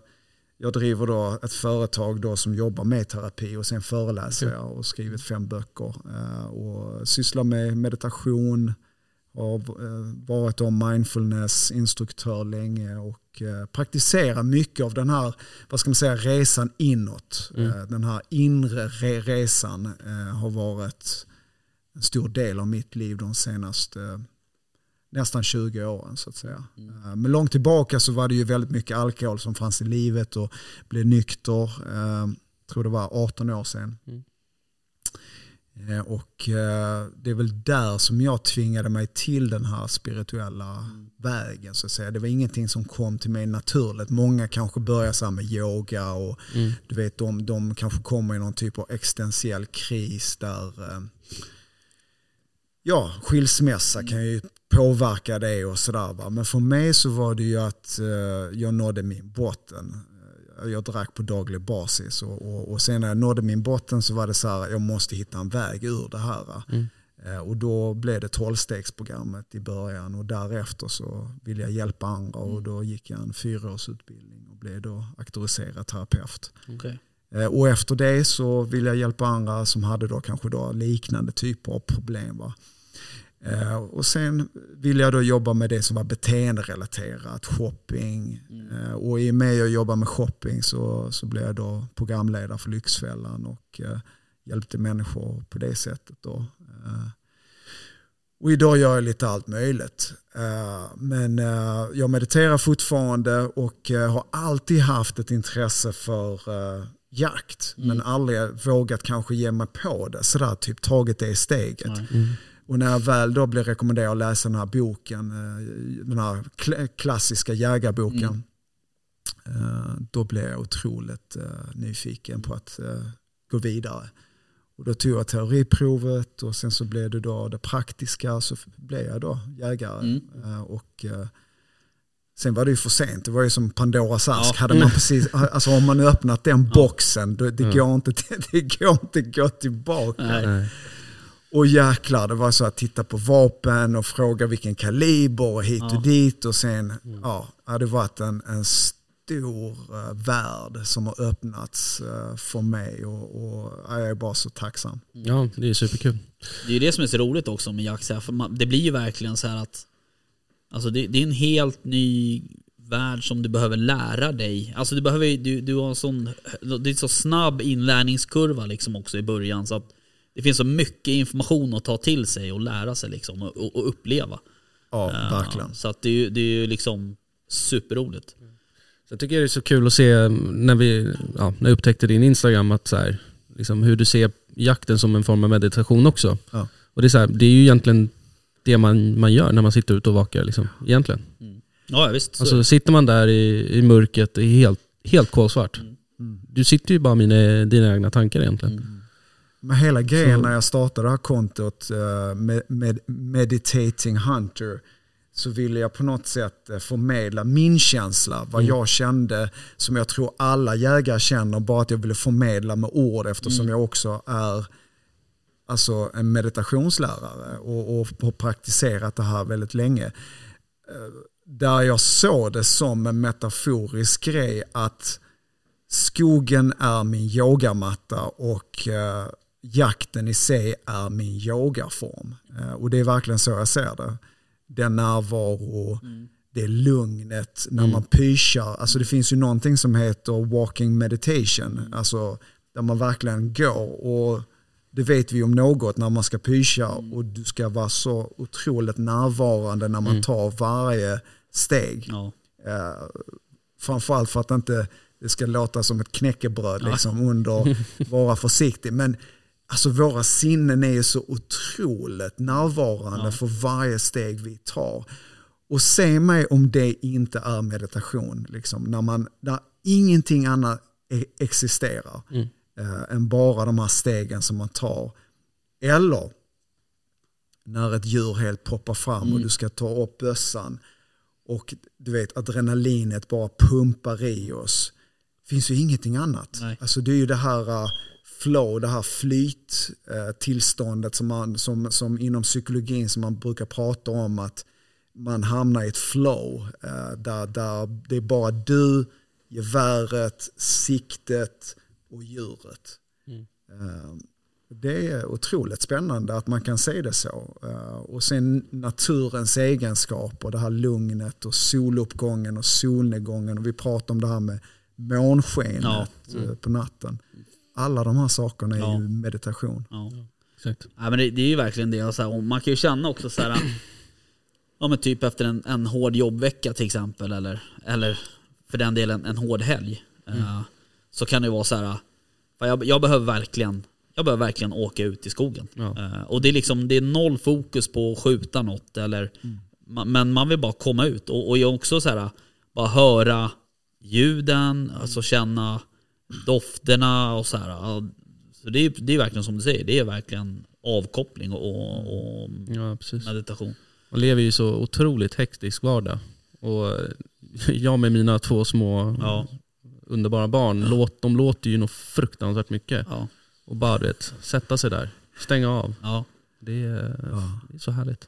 B: jag driver då ett företag då som jobbar med terapi och sen föreläser jag och skrivit fem böcker eh, och sysslar med meditation, har eh, varit om mindfulness instruktör länge och eh, praktiserar mycket av den här vad ska man säga, resan inåt.
E: Mm.
B: Den här inre re- resan har varit en stor del av mitt liv de senaste nästan 20 åren så att säga. Eh, Men långt tillbaka så var det ju väldigt mycket alkohol som fanns i livet och blev nykter. eh, tror det var 18 år sedan.
E: Mm.
B: Eh, Och det är väl där som jag tvingade mig till den här spirituella vägen. Så att säga. Det var ingenting som kom till mig naturligt. Många kanske börjar så med yoga och
E: Mm.
B: du vet, de, de kanske kommer i någon typ av existentiell kris där ja, skilsmässa kan ju påverka det och sådär. Men för mig så var det ju att eh, jag nådde min botten. Eh, Jag drack på daglig basis och, och, och sen när jag nådde min botten så var det så här, jag måste hitta en väg ur det här.
E: Mm.
B: Eh, Och då blev det tolvstegsprogrammet i början och därefter så ville jag hjälpa andra och då gick jag en fyraårsutbildning och blev då auktoriserad terapeut.
A: Okej.
B: Eh, Och efter det så ville jag hjälpa andra som hade då kanske då liknande typer av problem. Va? Eh, Och sen ville jag då jobba med det som var beteenderelaterat, shopping. Eh, Och i och med att jag jobbar med shopping så, så blev jag då programledare för Lyxfällan och eh, hjälpte människor på det sättet. Då. Och idag gör jag lite allt möjligt. Men jag mediterar fortfarande och har alltid haft ett intresse för jakt. Men aldrig vågat kanske ge mig på det. Sådär, typ tagit det steget.
E: Mm.
B: Och när jag väl då blev rekommenderad att läsa den här boken, eh, den här kl- klassiska jägarboken,
A: Mm.
B: eh, då blev jag otroligt eh, nyfiken på att gå vidare. Och då tog jag teoriprovet och sen så blev det då det praktiska så blev jag då jägare.
A: Mm.
B: Och sen var det ju för sent, det var ju som Pandoras ask.
A: Ja.
B: Hade man precis, alltså har man öppnat den boxen, det, går inte, det går inte att gå tillbaka.
A: Nej.
B: Och jäklar, det var så att titta på vapen och fråga vilken kaliber och hit
A: Ja.
B: och dit. Och sen, ja, det hade varit en, en stor uh, värld som har öppnats eh, för mig. Och, och ja, jag är bara så tacksam.
E: Ja, det är superkul.
A: Det är ju det som är så roligt också med jakt. så här, För man, det blir ju verkligen så här att alltså det, det är en helt ny värld som du behöver lära dig. Alltså du behöver du, du har en sån, det är så snabb inlärningskurva liksom också i början så att det finns så mycket information att ta till sig och lära sig liksom och, och, uppleva.
B: Ja,
A: Eh,
B: verkligen.
A: Så att det är ju, det är ju liksom superroligt.
E: Så jag tycker det är så kul att se mm, när, vi, ja, när jag upptäckte din Instagram att så här, liksom hur du ser jakten som en form av meditation också.
B: Ja.
E: Och det är, så här, det är ju egentligen det man, man gör när man sitter ute och vakar. Liksom, egentligen.
A: Ja, visst. Så,
E: Alltså, sitter man där i, i mörkret, det är helt, helt kolsvart.
B: Mm.
E: Du sitter ju bara med dina egna tankar egentligen.
B: Men hela grejen
E: Så-
B: när jag startade det här kontot eh, med, med Meditating Hunter så ville jag på något sätt eh, förmedla min känsla, vad jag kände som jag tror alla jägare känner, bara att jag ville förmedla med ord eftersom jag också är alltså, en meditationslärare och, och har praktiserat det här väldigt länge. Eh, Där jag såg det som en metaforisk grej att skogen är min yogamatta och jakten i sig är min yogaform. Eh, och det är verkligen så jag ser det. Den närvaro, det är lugnet när man pyschar. Alltså det finns ju någonting som heter walking meditation. Alltså där man verkligen går och det vet vi om något när man ska pyscha och du ska vara så otroligt närvarande när man tar varje steg.
A: ja.
B: Eh, framförallt för att inte det ska låta som ett knäckebröd liksom, under vara försiktig. Men alltså, våra sinnen är ju så otroligt närvarande för varje steg vi tar. Och se mig om det inte är meditation. Liksom, när, man, när ingenting annat e- existerar eh, än bara de här stegen som man tar. Eller när ett djur helt poppar fram och du ska ta upp bössan och du vet adrenalinet bara pumpar i oss. Det finns ju ingenting annat.
A: Nej.
B: Alltså det är ju det här uh, flow, det här flyttillståndet som, man, som, som inom psykologin som man brukar prata om att man hamnar i ett flow eh, där, där det är bara du, geväret, siktet och djuret. Eh, det är otroligt spännande att man kan se det så. Eh, Och sen naturens egenskaper, det här lugnet och soluppgången och solnedgången. Och vi pratar om det här med månskenet
A: Ja.
B: eh, på natten. Alla de här sakerna är
A: Ja.
B: ju meditation.
A: ja.
E: Exakt.
A: Ja, men det, det är ju verkligen det. Så här, och man kan ju känna också så här, ja, men typ efter en, en hård jobbvecka till exempel, eller, eller för den delen en hård helg. eh, så kan det vara så här, fan, jag, jag, behöver verkligen, jag behöver verkligen åka ut i skogen.
E: Ja.
A: Eh, och det är, liksom, det är noll fokus på att skjuta något, eller, ma- men man vill bara komma ut. Och, och jag också så här, bara höra ljuden, alltså känna dofterna och så här. ja, Så det är, det är verkligen som du säger, det är verkligen avkoppling och, och, och
E: Ja,
A: meditation.
E: Man lever ju så otroligt hektisk vardag. Och jag med mina två små
A: Ja,
E: underbara barn, låt, de låter ju nog fruktansvärt mycket.
A: ja,
E: Och bara du vet, sätta sig där, stänga av.
A: ja.
E: Det är, det är så härligt.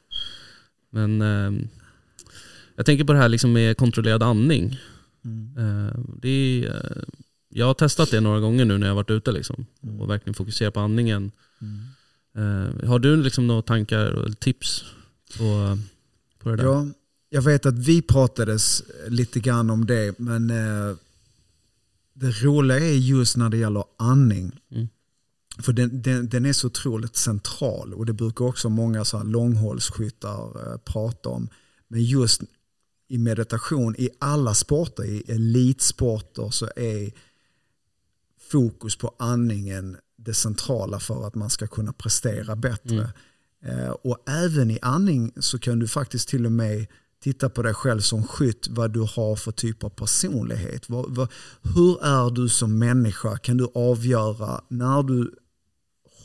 E: Men ehm, jag tänker på det här liksom med kontrollerad andning. Eh, det är, eh, jag har testat det några gånger nu när jag varit ute liksom, och verkligen fokuserat på andningen. Eh, har du liksom några tankar och tips på, på det där?
B: Ja, jag vet att vi pratades lite grann om det, men eh, det roliga är just när det gäller andning.
E: Mm.
B: För den, den, den är så otroligt central och det brukar också många så här långhållsskyttar eh, prata om. Men just i meditation, i alla sporter, i elitsporter så är fokus på andningen det centrala för att man ska kunna prestera bättre. Eh, och även i andning så kan du faktiskt till och med titta på dig själv som skytt, vad du har för typ av personlighet. Hur är du som människa? Kan du avgöra när du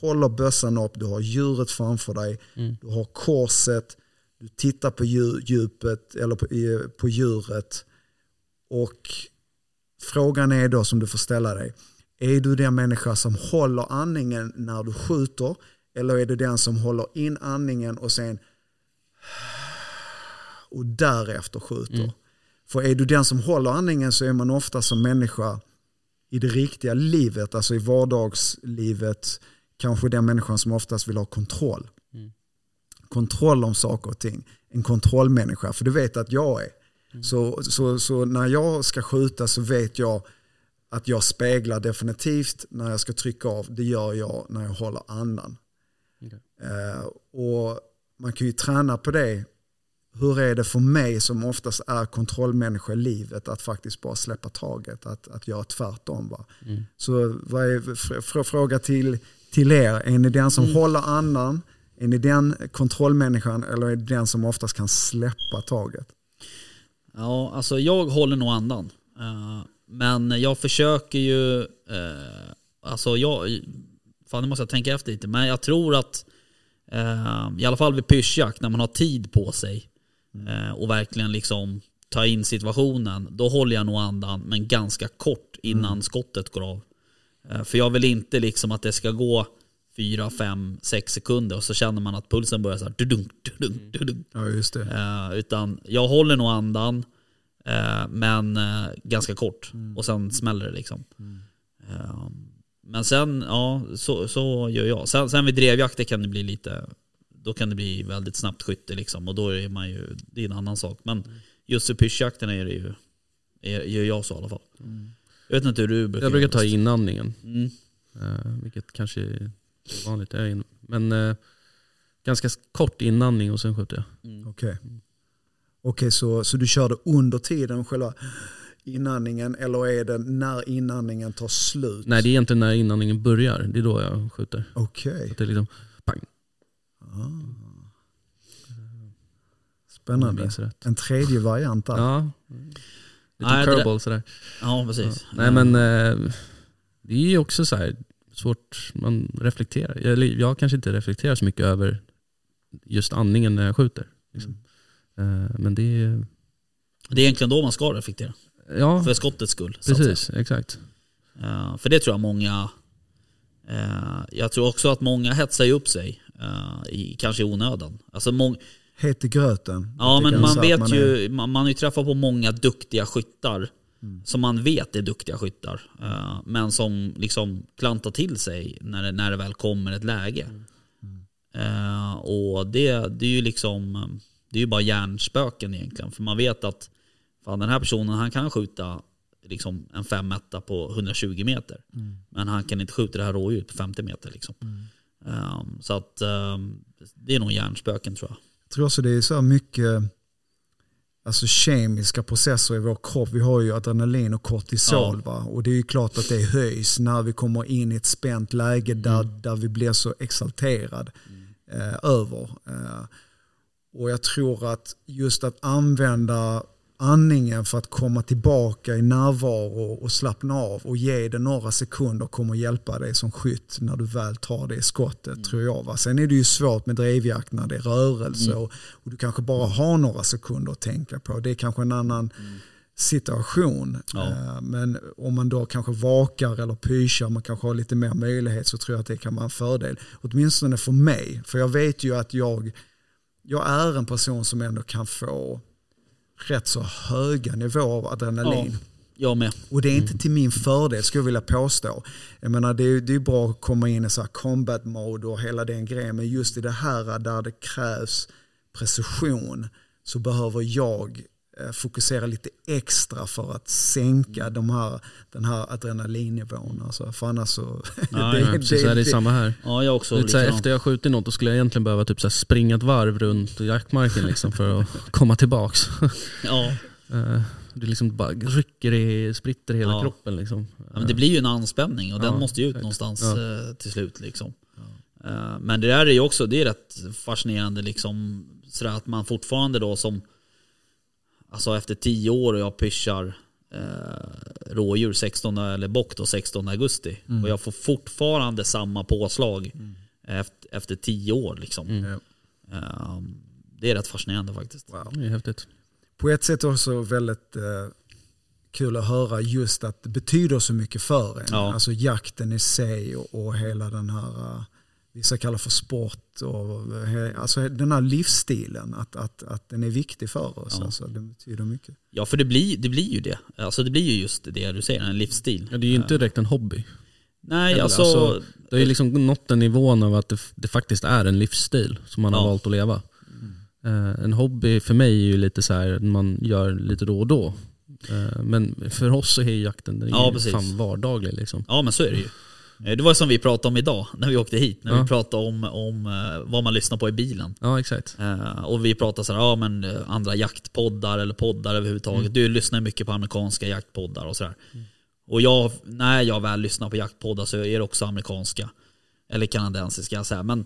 B: håller bössan upp, du har djuret framför dig, du har korset, du tittar på dju- djupet eller på, på djuret och frågan är då som du får ställa dig, är du den människa som håller andningen när du skjuter eller är du den som håller in andningen och sen och därefter skjuter? För är du den som håller andningen så är man ofta som människa i det riktiga livet, alltså i vardagslivet, kanske den människan som oftast vill ha kontroll. Kontroll om saker och ting. En kontrollmänniska, för du vet att jag är. Så, så, så när jag ska skjuta så vet jag att jag speglar definitivt när jag ska trycka av. Det gör jag när jag håller andan. Eh, och man kan ju träna på det. Hur är det för mig som oftast är kontrollmänniska i livet att faktiskt bara släppa taget, att, att göra tvärtom. Va? Så vad är fr- fr- fråga till, till er, är ni den som håller andan Är ni den kontrollmänniskan eller är det den som oftast kan släppa taget?
A: Ja, alltså jag håller nog andan. Eh, men jag försöker ju, eh, alltså jag, fan nu måste jag tänka efter lite, men jag tror att eh, i alla fall vid pyrschjakt när man har tid på sig eh, och verkligen liksom ta in situationen, då håller jag nog andan men ganska kort innan skottet går av. Eh, för jag vill inte liksom att det ska gå 4, 5, 6 sekunder och så känner man att pulsen börjar så här dudunk, dudunk, dudunk.
B: Ja, just det.
A: Eh, utan jag håller nog andan, men eh, ganska kort. Och sen smäller det liksom. Eh, men sen, ja, så, så gör jag. Sen, sen vid drevjakt, det kan det bli lite, då kan det bli väldigt snabbt skytte liksom. Och då är man ju, det är en annan sak. Men just vid pyrschjakten är det ju, är, gör jag så i alla fall. Jag vet inte hur du brukar
E: Jag brukar ta inandningen.
A: Mm.
E: Eh, vilket kanske är vanligt. Jag är in- Men eh, ganska kort inandning och sen skjuter jag.
A: Mm.
B: Okej. Okej, så, så du körde under tiden själva inandningen eller är det när inandningen tar slut?
E: Nej det är egentligen när inandningen börjar. Det är då jag skjuter.
B: Okej.
E: Det är liksom pang. Jag
B: Spännande. En tredje variant där.
E: Ja. Lite
A: Nej,
E: curveball sådär.
A: Ja,
E: Ja.
A: precis.
E: Nej men eh, det är ju också så här svårt, man reflekterar. Eller jag kanske inte reflekterar så mycket över just andningen när jag skjuter. Liksom.
A: Mm.
E: Eh, men det är,
A: Det är egentligen då man ska reflektera.
E: ja
A: För skottets skull.
E: precis, exakt.
A: Eh, för det tror jag många, eh, jag tror också att många hetsar ju upp sig, i, kanske i onödan. Alltså mång,
B: Het i gröten.
A: ja men man vet
B: man
A: ju,
B: är-
A: man, man har ju träffat på många duktiga skyttar som man vet är duktiga skyttar. men som liksom klantar till sig när det, när det väl kommer ett läge. Eh, och det, det är ju liksom, det är ju bara hjärnspöken egentligen. För man vet att fan, den här personen han kan skjuta liksom en femetta på 120 meter. Men han kan inte skjuta det här rådjuret på 50 meter. Liksom. Um, så att um, det är nog hjärnspöken tror jag.
B: Jag tror också det är så mycket alltså kemiska processer i vår kropp. Vi har ju adrenalin och kortisol. Va? Och det är ju klart att det höjs när vi kommer in i ett spänt läge där, där vi blir så exalterad eh, över. Eh, och jag tror att just att använda andningen för att komma tillbaka i närvaro och slappna av och ge det några sekunder kommer hjälpa dig som skytt när du väl tar det skottet tror jag. Va? Sen är det ju svårt med drevjakt när det är rörelse och, och du kanske bara har några sekunder att tänka på. Det är kanske en annan situation.
A: Ja.
B: Eh, Men om man då kanske vakar eller pyschar, man kanske har lite mer möjlighet så tror jag att det kan vara en fördel. Åtminstone för mig, för jag vet ju att jag, jag är en person som ändå kan få rätt så höga nivåer av adrenalin.
A: Ja, jag med.
B: Och det är inte till min fördel skulle jag vilja påstå. Jag menar det är, det är bra att komma in i så combat mode och hela den grejen. Men just i det här där det krävs precision så behöver jag fokusera lite extra för att sänka de här, den här adrenalinnivån. Alltså, för annars så...
A: Ja,
E: Ja, precis, det, är det samma här.
A: Ja, jag också.
E: Lite så här,
A: likadant.
E: efter jag skjutit något då skulle jag egentligen behöva typ så här springa ett varv runt jaktmarken liksom för att komma tillbaks.
A: Ja,
E: Eh, Det liksom bara rycker i, spritter i hela
A: Ja.
E: kroppen liksom.
A: Ja, men det blir ju en anspänning och den måste ju ut
E: exakt.
A: någonstans
E: Ja.
A: eh, till slut. Liksom. Eh, men det där är ju också, det är rätt fascinerande liksom, sådär att man fortfarande då som, alltså efter tio år och jag pyschar eh, rådjur 16, eller bock då 16 augusti och jag får fortfarande samma påslag efter, efter tio år. Liksom.
E: Mm.
A: Eh, det är rätt fascinerande faktiskt.
B: Wow.
E: Det är häftigt.
B: På ett sätt också väldigt eh, kul att höra just att det betyder så mycket för en.
A: Ja.
B: Alltså jakten i sig och, och hela den här, eh, vissa kallar för sport, och, alltså den här livsstilen, att, att, att den är viktig för oss.
A: Ja.
B: Alltså, det betyder mycket.
A: Ja för det blir, det blir ju det. Alltså det blir ju just det du säger, en livsstil.
E: Ja, det är ju inte direkt en hobby.
A: Nej
E: Eller,
A: alltså,
E: alltså, Det har ju liksom nått den nivån av att det, det faktiskt är en livsstil som man har
A: Ja.
E: valt att leva. Eh, en hobby för mig är ju lite så här man gör lite då och då. Eh, men för oss så är ju jakten den är
A: Ja,
E: ju
A: precis.
E: fan vardaglig liksom.
A: Ja men så är det ju. Eh, Det var som vi pratade om idag när vi åkte hit. När
E: Ja.
A: vi pratade om, om eh, vad man lyssnar på i bilen.
E: Ja exakt.
A: Eh, och vi pratade så här, ja men andra jaktpoddar eller poddar överhuvudtaget. Du lyssnar mycket på amerikanska jaktpoddar och sådär. Och jag, när jag väl lyssnar på jaktpoddar så är det också amerikanska. Eller kanadensiska. Så här. Men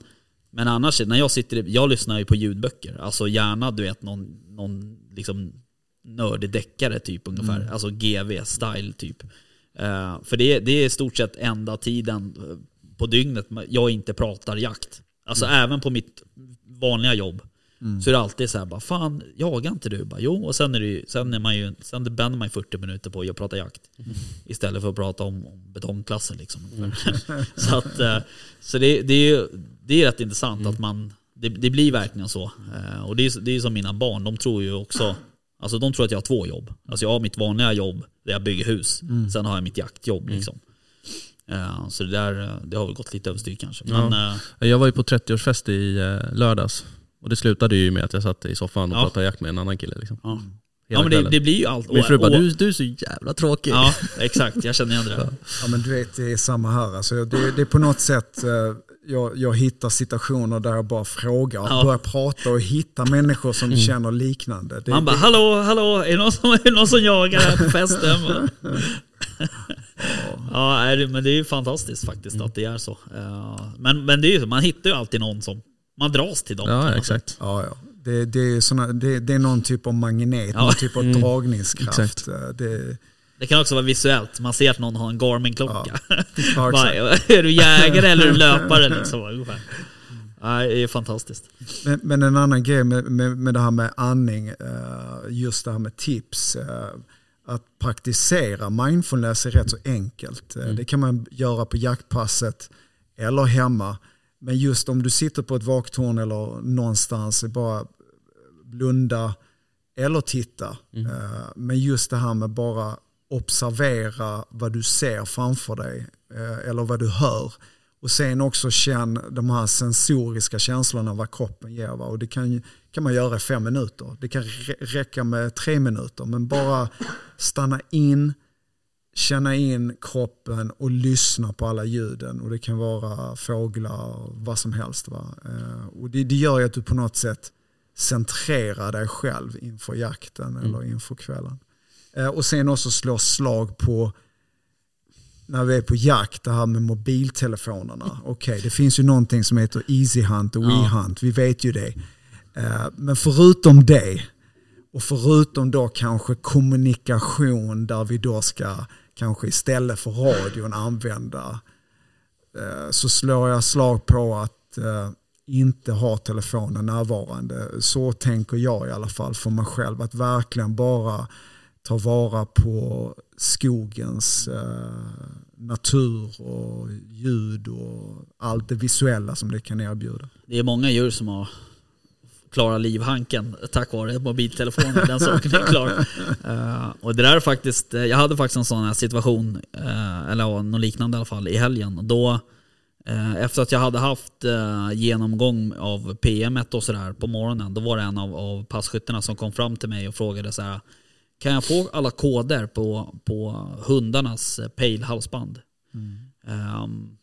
A: Men annars, när jag sitter jag lyssnar ju på ljudböcker. Alltså gärna du vet någon, någon liksom nördig deckare typ ungefär. Alltså GV-style typ. Eh, för det, det är i stort sett enda tiden eh, på dygnet jag inte pratar jakt. Alltså även på mitt vanliga jobb. Så är det alltid så här bara, fan jagar inte du? Bara, jo, och sen är det ju, sen är man ju, sen bänder man ju 40 minuter på att prata jakt. Istället för att prata om, om betongklassen liksom. så att, eh, så det, det är ju det är rätt intressant att man, det, det blir verkligen så. Och det är, det är som mina barn, de tror ju också, alltså de tror att jag har två jobb. Alltså jag har mitt vanliga jobb där jag bygger hus, sen har jag mitt jaktjobb liksom. Eh, Så det där, eh, det har väl gått lite överstyr kanske. Men, eh,
E: Jag var ju på 30-årsfest i eh, lördags. Och det slutade ju med att jag satt i soffan och
A: Ja.
E: pratade jakt med en annan kille. Liksom.
A: ja. Ja men det, det blir ju allt.
E: Min fru bara, du, du är så jävla tråkig.
A: Ja, exakt. Jag känner igen det. där.
B: Ja men du vet det är samma här. Alltså, det, det är på något sätt, jag, jag hittar situationer där jag bara frågar,
A: Ja.
B: börjar prata och hitta människor som känner liknande. Det,
A: Man bara,
B: det,
A: hallå, hallå, är det någon som, är det någon som jagar här på festen? ja, men det är ju fantastiskt faktiskt att det är så. Eh, Men, men det är ju man hittar ju alltid någon som, man dras till dem.
E: Ja, exakt.
B: ja, ja. Det, det, är såna, det, det är någon typ av magnet,
A: Ja.
B: någon typ av
E: Mm.
B: dragningskraft.
E: Exakt.
B: Eh, Det,
A: Det kan också vara visuellt, man ser att någon har en Garmin-klocka.
B: ja,
A: är du jägare eller du löpare liksom? Ungefär. Ja, det är fantastiskt.
B: Men, men en annan grej med, med, med det här med andning, eh, just det här med tips. eh, Att praktisera mindfulness är rätt så enkelt. Eh, Det kan man göra på jaktpasset eller hemma. Men just om du sitter på ett vaktorn eller någonstans, bara blunda eller titta. Eh, Men just det här med bara observera vad du ser framför dig eh, eller vad du hör. Och sen också känn de här sensoriska känslorna vad kroppen ger. Va? Och det kan, kan man göra i fem minuter. Det kan rä- räcka med tre minuter. Men bara stanna in, känna in kroppen och lyssna på alla ljuden. Och det kan vara fåglar, vad som helst. Va? Eh, Och det, det gör ju att du på något sätt centrerar dig själv inför jakten eller inför kvällen. Eh, Och sen också slå slag på när vi är på jakt, det här med mobiltelefonerna. Okej, det finns ju någonting som heter Easy Hunt och
A: Ja.
B: WeHunt, vi vet ju det. Eh, Men förutom det, och förutom då kanske kommunikation där vi då ska kanske istället för radion använda, eh, så slår jag slag på att inte ha telefonen närvarande. Så tänker jag i alla fall för mig själv, att verkligen bara ta vara på skogens eh, natur och ljud och allt det visuella som det kan erbjuda.
A: Det är många djur som har klarat livhanken tack vare mobiltelefonen. Den saken är klar. Uh, och det där är faktiskt, eh, jag hade faktiskt en sån här situation, uh, eller något liknande i alla fall, i helgen. Då, uh, efter att jag hade haft uh, genomgång av PM och sådär på morgonen, då var det en av, av passkyttarna som kom fram till mig och frågade så här. Kan jag få alla koder på, på hundarnas eh, pale-halsband? Ehm,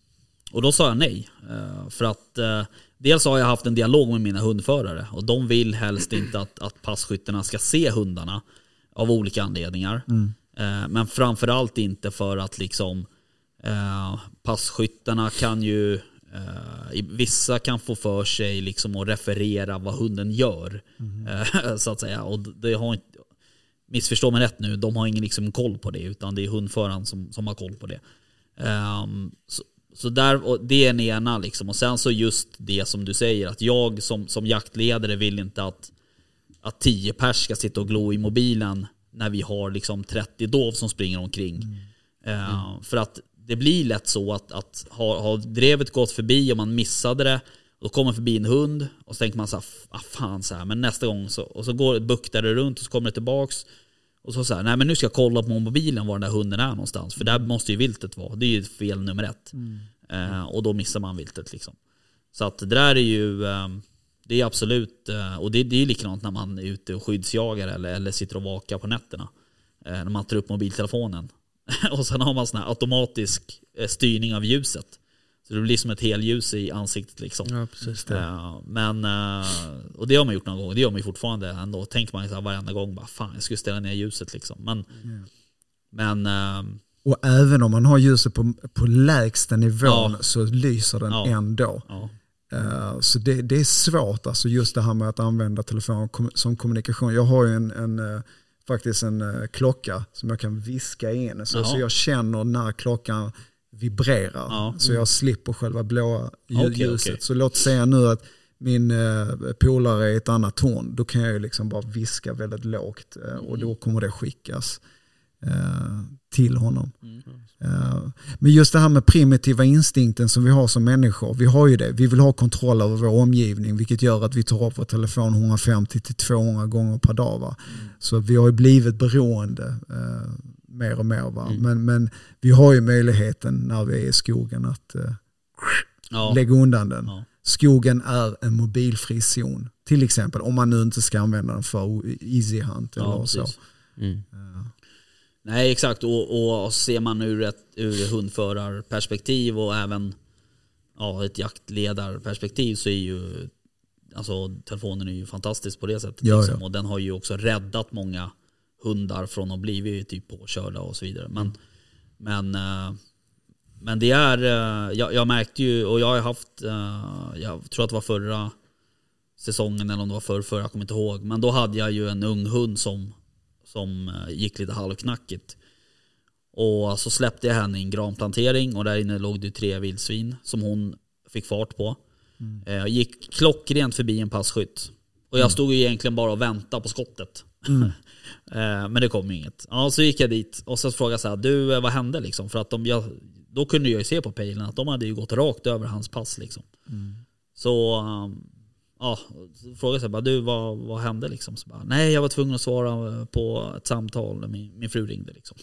A: och då sa jag nej. Eh, för att eh, dels har jag haft en dialog med mina hundförare och de vill helst inte att, att passkyttarna ska se hundarna av olika anledningar. Eh, men framförallt inte för att liksom eh, passkyttarna kan ju i- Vissa kan få för sig liksom att referera vad hunden gör. Eh, så att säga. Och det har inte, missförstå mig rätt nu, de har ingen liksom koll på det utan det är hundföraren som, som har koll på det. Ehm, så, så där, och det är en ena liksom. Och sen så just det som du säger, att jag som, som jaktledare vill inte att, att 10 pers ska sitta och glo i mobilen när vi har liksom 30 dov som springer omkring. Ehm, För att det blir lätt så att, att har, har drevet gått förbi och man missade det, då kommer förbi en hund och så tänker man så här, ah, fan så här, men nästa gång så, och så går, buktar det runt och så kommer det tillbaks. Och så här, nej men nu ska jag kolla på mobilen var den där hunden är någonstans. För där måste ju viltet vara. Det är ju fel nummer ett. Eh, och då missar man viltet liksom. Så att det där är ju, eh, det är absolut, eh, och det, det är likadant när man är ute och skyddsjagar eller, eller sitter och vakar på nätterna. Eh, när man tar upp mobiltelefonen. och sen har man sån här automatisk eh, styrning av ljuset. Så det blir som ett helljus i ansiktet liksom.
E: Ja, precis
A: Eh, Men, eh, och det har man gjort någon gång, det gör man ju fortfarande ändå. Tänker man så här varenda gång, bara fan jag skulle ställa ner ljuset liksom. Men, men eh,
B: Och även om man har ljuset på, på lägsta nivån
A: Ja.
B: så lyser den
A: Ja.
B: ändå.
A: ja.
B: Eh, Så det, det är svårt, alltså just det här med att använda telefon kom- som kommunikation. Jag har ju en, en, eh, faktiskt en eh, klocka som jag kan viska in. Så, så jag känner när klockan vibrerar.
A: Ja.
B: Så jag slipper själva blåa ljuset.
A: okej.
B: Så låt säga nu att min eh, polare är i ett annat torn. Då kan jag ju liksom bara viska väldigt lågt eh, och då kommer det skickas eh, till honom. Eh, Men just det här med primitiva instinkten som vi har som människor, vi har ju det. Vi vill ha kontroll över vår omgivning vilket gör att vi tar upp vår telefon 150-200 gånger per dag. Va? Så vi har ju blivit beroende mer och mer. Va? Men, men vi har ju möjligheten när vi är i skogen att eh,
A: Ja.
B: lägga undan den.
A: Ja.
B: Skogen är en mobilfri zon. Till exempel om man nu inte ska använda den för easy hunt eller
A: Ja,
B: så.
E: Mm.
A: Nej exakt och, och ser man ur ett ur hundförarperspektiv och även ja, ett jaktledarperspektiv så är ju alltså, telefonen är ju fantastisk på det sättet.
B: Ja,
A: liksom.
B: ja.
A: Och den har ju också räddat många hundar från att bli typ påkörda och så vidare. Men, men, eh, men det är, eh, jag, jag märkte ju och jag har haft, eh, jag tror att det var förra säsongen eller om det var förr, förra, jag kommer inte ihåg. Men då hade jag ju en ung hund som, som gick lite halvknackigt. Och så släppte jag henne i en granplantering och där inne låg det tre vildsvin som hon fick fart på. Jag gick klockrent förbi en passkytt. Och jag stod ju egentligen bara och väntade på skottet. Eh, Men det kom ju inget. Ja, så gick jag dit och så frågade jag så här, du eh, vad hände liksom? För att de, jag, då kunde jag ju se på pejlen att de hade ju gått rakt över hans pass liksom. Så um, ja, frågade jag bara, du vad, vad hände liksom? Så bara, Nej jag var tvungen att svara på ett samtal min, min fru ringde liksom.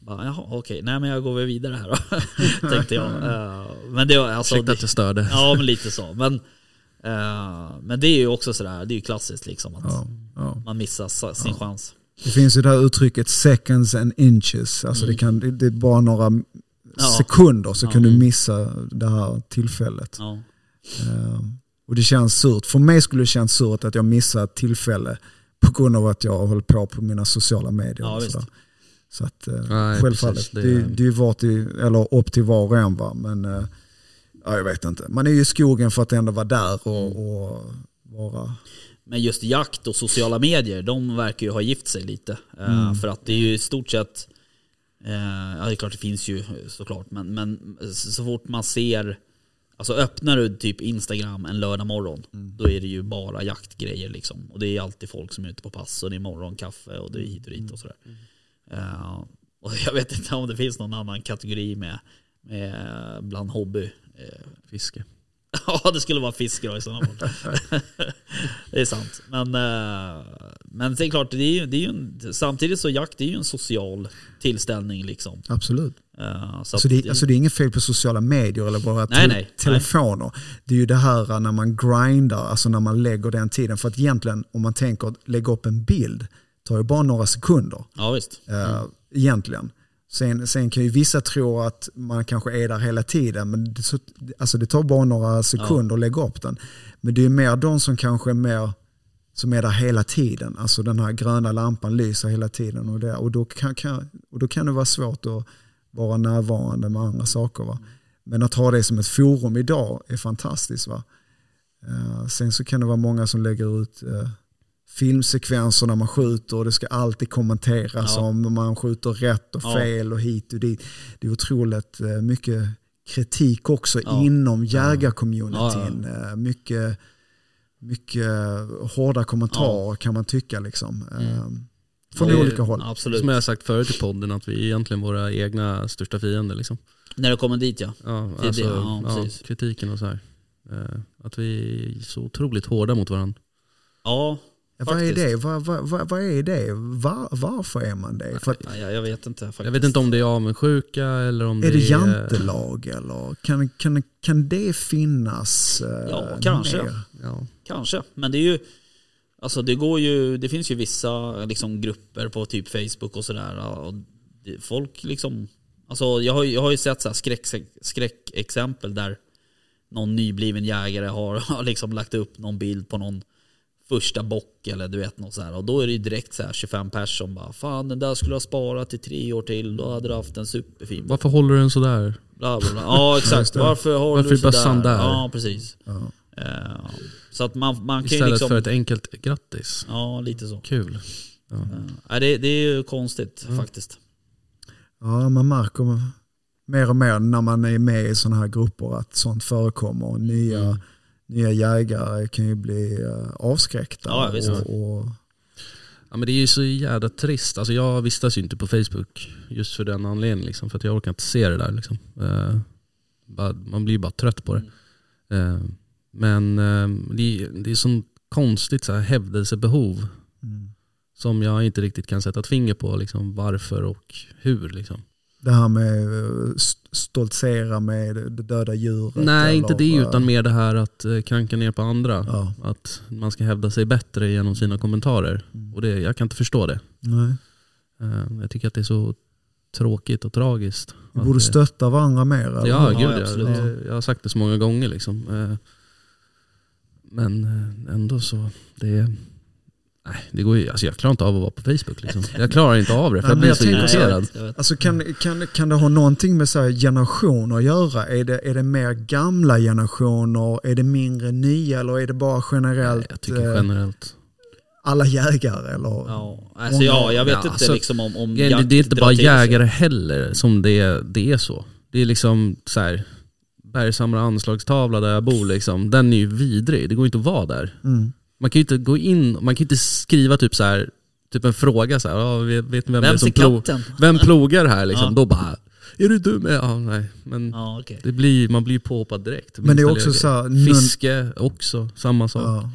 A: Bara, Jaha okej, nej men jag går väl vidare här då. Tänkte jag. Eh, Men det var alltså...
E: Ursäkta att jag störde.
A: ja men lite så. Men, eh, men det är ju också sådär, det är ju klassiskt liksom att
B: Ja, ja.
A: man missar sa- sin chans.
B: Det finns ju det här uttrycket seconds and inches. Alltså det, kan, det, är bara några
A: Ja.
B: sekunder så
A: Ja.
B: kan du missa det här tillfället.
A: Ja.
B: Eh, och det känns surt. För mig skulle det känns surt att jag missar ett tillfälle på grund av att jag hållit på på mina sociala medier.
A: Ja,
B: och sådär. Så att, eh,
E: Nej,
B: självfallet.
E: precis.
B: det,
E: Det-
B: det, det är ju vart eller upp till var och en. Va? Men ja, jag vet inte. Man är ju i skogen för att ändå vara där och,
A: Mm.
B: och vara...
A: Men just jakt och sociala medier, de verkar ju ha gift sig lite. Eh,
B: Mm.
A: För att det är ju i stort sett, eh, ja det är klart det finns ju såklart, men, men så fort man ser, alltså öppnar du typ Instagram en lördag morgon,
B: Mm.
A: då är det ju bara jaktgrejer liksom. Och det är alltid folk som är ute på pass och det är morgonkaffe och det är hit och dit och sådär. Eh, och jag vet inte om det finns någon annan kategori med, med bland hobby. Eh,
E: Fiske.
A: Ja, det skulle vara fiske då i sådana fall. det är sant. Men, eh, men det är klart, det är ju, det är ju en, samtidigt så jakt är ju en social tillställning liksom.
B: Absolut.
A: Eh, så
B: Alltså
A: att
B: det, alltså det är inget fel på sociala medier eller våra
A: Nej,
B: te-
A: nej,
B: telefoner. Det är ju det här när man grindar, alltså när man lägger den tiden. För att egentligen, om man tänker lägga upp en bild, tar ju bara några sekunder.
A: Ja visst.
B: eh, Egentligen. Sen, sen kan ju vissa tro att man kanske är där hela tiden, men det, så, alltså det tar bara några sekunder att lägga upp den. Men det är mer de som kanske är mer som är där hela tiden. Alltså den här gröna lampan lyser hela tiden. Och, det, och, då, kan, kan, och då kan det vara svårt att vara närvarande med andra saker. Va? Men att ha det som ett forum idag är fantastiskt. Va? Uh, sen så kan det vara många som lägger ut uh, filmsekvenser när man skjuter och det ska alltid kommenteras
A: Ja.
B: om man skjuter rätt och
A: Ja.
B: fel och hit och dit. Det är otroligt eh, mycket kritik också
A: Ja.
B: inom jägarcommunityn.
A: Ja,
B: Eh, Mycket, mycket hårda kommentarer kan man tycka. Liksom. Eh, Från
E: Ja,
B: olika håll.
A: Absolut.
E: Som jag har sagt förut i podden, att vi är egentligen våra egna största fiender. Liksom.
A: När det kommer dit ja.
E: Ja,
A: Till
E: alltså,
A: det, ja,
E: ja, kritiken och så här. Eh, Att vi är så otroligt hårda mot varandra.
A: Ja,
B: Ja, vad är det? Vad, vad, vad, är det? Var, varför är man det? För att,
A: jag, jag vet inte faktiskt.
E: Jag vet inte om det är avundsjuka eller om
B: är det
E: är...
B: jantelag eller kan, kan, kan det finnas eh,
A: Ja, kanske.
E: Ja.
A: Kanske, men det är ju Alltså det går ju, det finns ju vissa liksom, grupper på typ Facebook och sådär och det- Folk liksom Alltså jag har, ju- jag har ju sett så här skräck, skräckexempel där Någon nybliven jägare har, har liksom lagt upp någon bild på någon Första bock eller du vet något så här. Och då är det ju direkt så här 25 pers som bara Fan den där skulle ha sparat i tre år till, då hade du haft en superfin.
E: Varför håller du den sådär?
A: Bla Bla, bla, bla. Ja exakt, varför har
E: Varför
A: du sådär?
E: där?
A: Ja precis.
B: Ja.
A: Eh, så att man, man kan ju
E: Istället
A: liksom...
E: för ett enkelt grattis.
A: Ja lite så.
E: Kul. Ja.
A: Nej, det, det är ju konstigt
E: Mm.
A: faktiskt.
B: Ja, man märker mer och mer när man är med i sådana här grupper att sånt förekommer. Och Nya,
E: Mm.
B: Nya jägare kan ju bli eh, avskräckta.
A: Ja, visst.
B: och, och,
E: Ja men det är ju så jävla trist. Alltså jag vistas ju inte på Facebook just för den anledningen. Liksom, för att jag orkar inte se det där. Liksom. Eh, man blir ju bara trött på det. Eh, men det, är- det är sånt konstigt så här, hävdelsebehov
B: mm.
E: som jag inte riktigt kan sätta ett finger på. Liksom, varför och hur. Liksom.
B: Det här med eh, st- stoltsera med det döda djuret.
E: Nej inte det utan mer det här att eh, kranka ner på andra.
B: Ja.
E: Att man ska hävda sig bättre genom sina kommentarer.
B: Mm.
E: Och det, jag kan inte förstå det.
B: Nej.
E: Eh, jag tycker att det är så tråkigt och tragiskt.
B: Vi borde
E: det-
B: stötta varandra mer. eller?
E: Ja, gud ja.
A: absolut.
E: Det, jag har sagt det så många gånger liksom. Men ändå så, det, nej, det går ju, alltså jag klarar inte av att vara på Facebook liksom. Jag klarar inte av det för
B: Nej,
E: jag blir
B: jag
E: så
B: tänker så här-
E: irriterad.
B: Alltså kan, kan, kan det ha någonting med så här generationer att göra? Är det, är det mer gamla generationer? Är det mindre nya? Eller är det bara generellt
E: Nej, Jag tycker
B: eh,
E: generellt.
B: alla jägare? Eller?
A: Ja, alltså, ja, jag vet
E: Ja,
A: inte
E: alltså,
A: liksom om, om
E: Det,
A: jakt
E: det är inte bara
A: sig.
E: jägare heller som det, det är så. Det är liksom så här. Bergshamra anslagstavla där jag bor liksom, den är ju vidrig. Det går inte att vara där.
B: Mm.
E: Man kan ju inte gå in, man kan ju inte skriva typ så här, typ en fråga så här, vet, vet ni vem det är som
A: är
E: plo-
A: katten?
E: Vem plogar här liksom?
A: Ja.
E: Då bara, är du dum? Ja, nej. Men
A: Ja, okej.
E: det blir, man blir påhoppad direkt.
B: Men det är också så här,
E: Fiske också, samma sak.
B: Ja.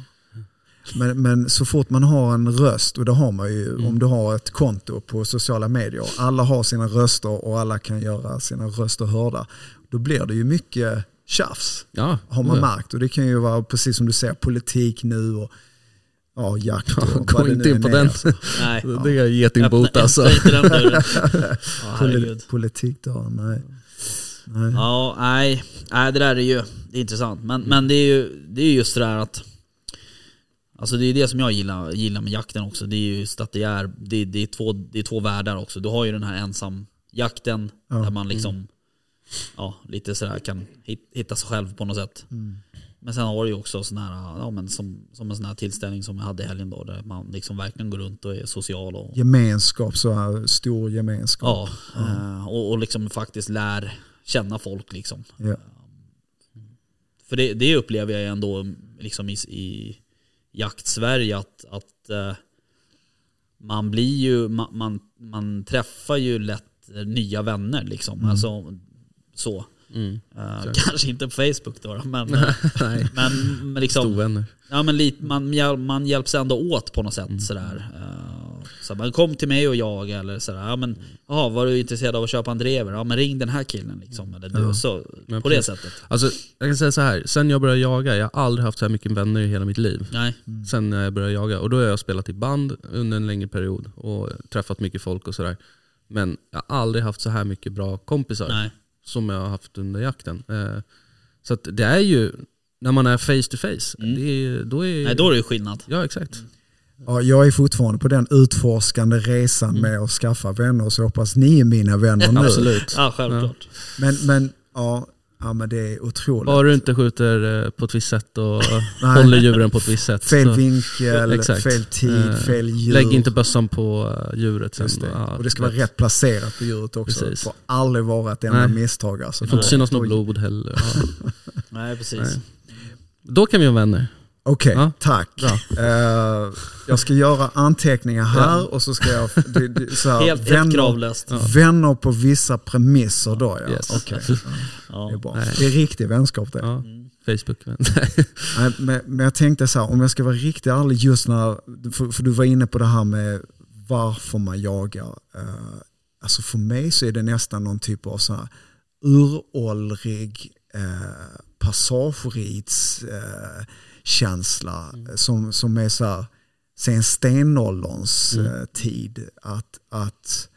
B: Men, men så fort man har en röst, och det har man ju
E: Mm.
B: om du har ett konto på sociala medier, alla har sina röster och alla kan göra sina röster hörda, då blir det ju mycket tjafs.
E: Ja,
B: har man
E: ja.
B: märkt. Och det kan ju vara precis som du säger, politik nu och ja, jakt och
E: Ja, Gå inte in på den.
B: alltså.
A: Nej.
E: Det är getingbot alltså.
B: Poli- politik då, nej. nej.
A: Ja, nej. nej, det där är ju det är intressant. Men, men det, är ju, det är just det där att Alltså det är det som jag gillar, gillar med jakten också. Det är just att det är, det, det är, två, det är två världar också. Du har ju den här ensamjakten
B: Ja.
A: där man liksom ja, lite sådär kan hit- hitta sig själv på något sätt.
B: Mm.
A: Men sen har du ju också sån här, ja, men som, som en sån här tillställning som jag hade i helgen då. Där man liksom verkligen går runt och är social och,
B: Gemenskap, så här, stor gemenskap.
A: ja, eh, och, och liksom faktiskt lär känna folk liksom.
B: Ja.
A: För det, det upplever jag ändå liksom i, i jakt-Sverige att, att eh, man blir ju, man, man, man träffar ju lätt nya vänner liksom. Alltså så.
E: Mm.
A: Eh, kanske inte på Facebook då, då men, eh, men, men liksom,
E: storvänner.
A: ja, men lite, man, man hjälps ändå åt på något sätt. Sådär. Eh, så man kom till mig och jag eller sådär. Ja, men, aha, var du intresserad av att köpa en drever? Ja men ring den här killen liksom. Eller du,
B: Ja.
A: så,
E: Men
A: på det
E: precis.
A: sättet.
E: Alltså, jag kan säga så här. sen jag började jaga, jag har aldrig haft så här mycket vänner i hela mitt liv.
A: Nej.
E: Sen när jag började jaga. Och då har jag spelat i band under en längre period och träffat mycket folk och sådär. Men jag har aldrig haft så här mycket bra kompisar
A: Nej.
E: Som jag har haft under jakten. Eh, Så att det är ju, när man är face to face,
A: Mm.
E: det är, då är
A: Nej, då är det ju skillnad.
E: Ja exakt.
B: Ja, jag är fortfarande på den utforskande resan
E: Mm.
B: med att skaffa vänner så hoppas ni är mina vänner nu.
E: Absolut.
A: Ja, självklart.
B: Men, men, ja, ja, men det är otroligt.
E: Bara du inte skjuter eh, på ett visst sätt och håller djuren på ett visst sätt.
B: Fel vinkel, fel tid,
E: Eh,
B: fel djur.
E: Lägg inte bössan på eh, djuret sen.
B: Det.
E: Ja,
B: och det ska vara
E: vet.
B: rätt placerat på djuret också.
E: Precis.
B: Det får aldrig vara ett enda misstag. Alltså.
E: Det får inte synas något blod heller. Ja.
A: Nej, precis.
E: Nej. Då kan vi vara vänner.
B: Okej,
E: Ja.
B: tack.
E: Bra.
B: Eh, jag ska göra anteckningar här
E: Ja.
B: och så ska jag... Det, det, så här,
A: Helt, helt
B: vänner,
A: kravlöst.
E: Ja.
B: vänner på vissa premisser då ja.
E: Yes.
B: Okej, det är
A: Ja.
B: bra. Det är riktig vänskap det.
E: Ja.
A: Mm.
E: Facebook.
B: Nej, men, men jag tänkte så här, om jag ska vara riktigt ärlig just när, för, för du var inne på det här med varför man jagar. Eh, alltså för mig så är det nästan någon typ av så här uråldrig eh, passagerits känsla som, som är så här, sen stenålderns
E: Mm.
B: eh, tid. Att, att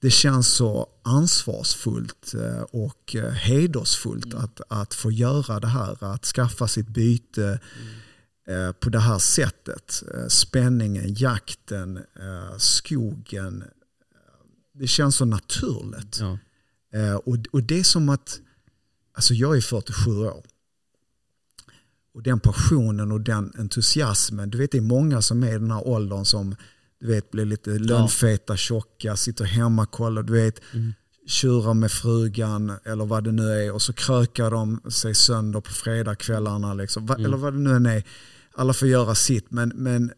B: det känns så ansvarsfullt eh, och eh, hedersfullt att, att få göra det här. Att skaffa sitt byte eh, på det här sättet. Spänningen, jakten, skogen. Det känns så naturligt.
E: Ja.
B: Och, och det är som att, alltså jag är 47 år. Och den passionen och den entusiasmen, du vet det är många som är i den här åldern som du vet blir lite lönnfeta, tjocka, sitter hemma, kollar, du vet
E: Mm.
B: tjurar med frugan eller vad det nu är och så krökar de sig sönder på fredagskvällarna. Liksom.
E: Mm.
B: Eller vad det nu än är. Alla får göra sitt men, men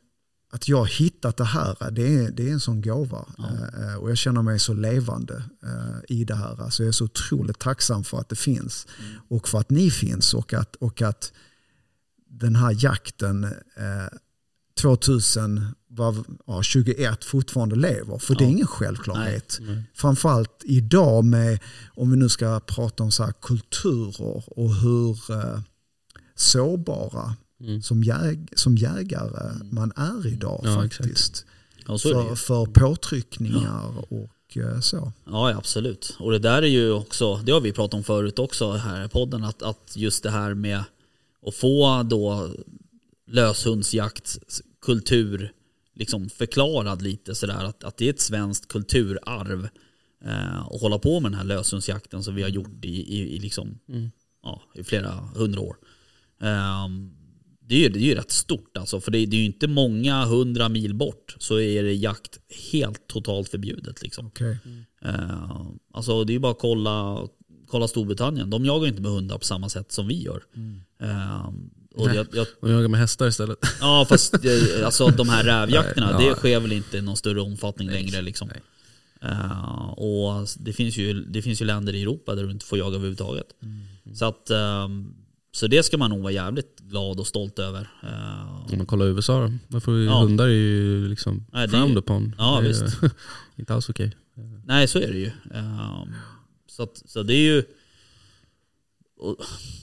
B: att jag har hittat det här, det är, det är en sån gåva. Eh, och jag känner mig så levande eh, i det här. Alltså jag är så otroligt tacksam för att det finns. Och för att ni finns och att, och att den här jakten eh, 2021 fortfarande lever. För det är ingen självklarhet.
E: Nej.
B: Framförallt idag med, om vi nu ska prata om så här kulturer och hur eh, sårbara
E: Mm.
B: som, jäg, som jägare man är idag
E: Ja,
B: faktiskt.
A: Ja.
B: För, för påtryckningar och eh, så.
A: Ja, ja, absolut. Och det där är ju också, det har vi pratat om förut också här i podden, att, att just det här med att få då löshundsjaktskultur liksom förklarad lite sådär, att, att det är ett svenskt kulturarv eh, att hålla på med den här löshundsjakten som vi har gjort i, i, i, liksom,
E: Mm.
A: ja, i flera hundra år. Ehm, det är ju det är ju rätt stort alltså, för det är, det är ju inte många hundra mil bort så är det jakt helt totalt förbjudet. Liksom.
B: Okej.
A: Eh, alltså det är ju bara att kolla, kolla Storbritannien. De jagar inte med hundar på samma sätt som vi gör. Eh, och
E: Nej.
A: jag, jag,
E: Och jagar med hästar istället.
A: ja fast eh, alltså, de här rävjakterna,
E: Nej, ja.
A: det sker väl inte i någon större omfattning
E: Nej,
A: längre. Liksom. Eh, och det finns, ju, det finns ju länder i Europa där du inte får jaga överhuvudtaget.
E: Mm.
A: Så, att, ehm, så det ska man nog vara jävligt glad och stolt över. Eh,
E: Om man kollar USA då. Där får
A: Ja.
E: Hundar är ju liksom
A: Nej,
E: frowned upon.
A: Ja,
E: Det är
A: visst.
E: inte alls okej.
A: Nej så är det ju. Ehm, så, att, så det är ju... Och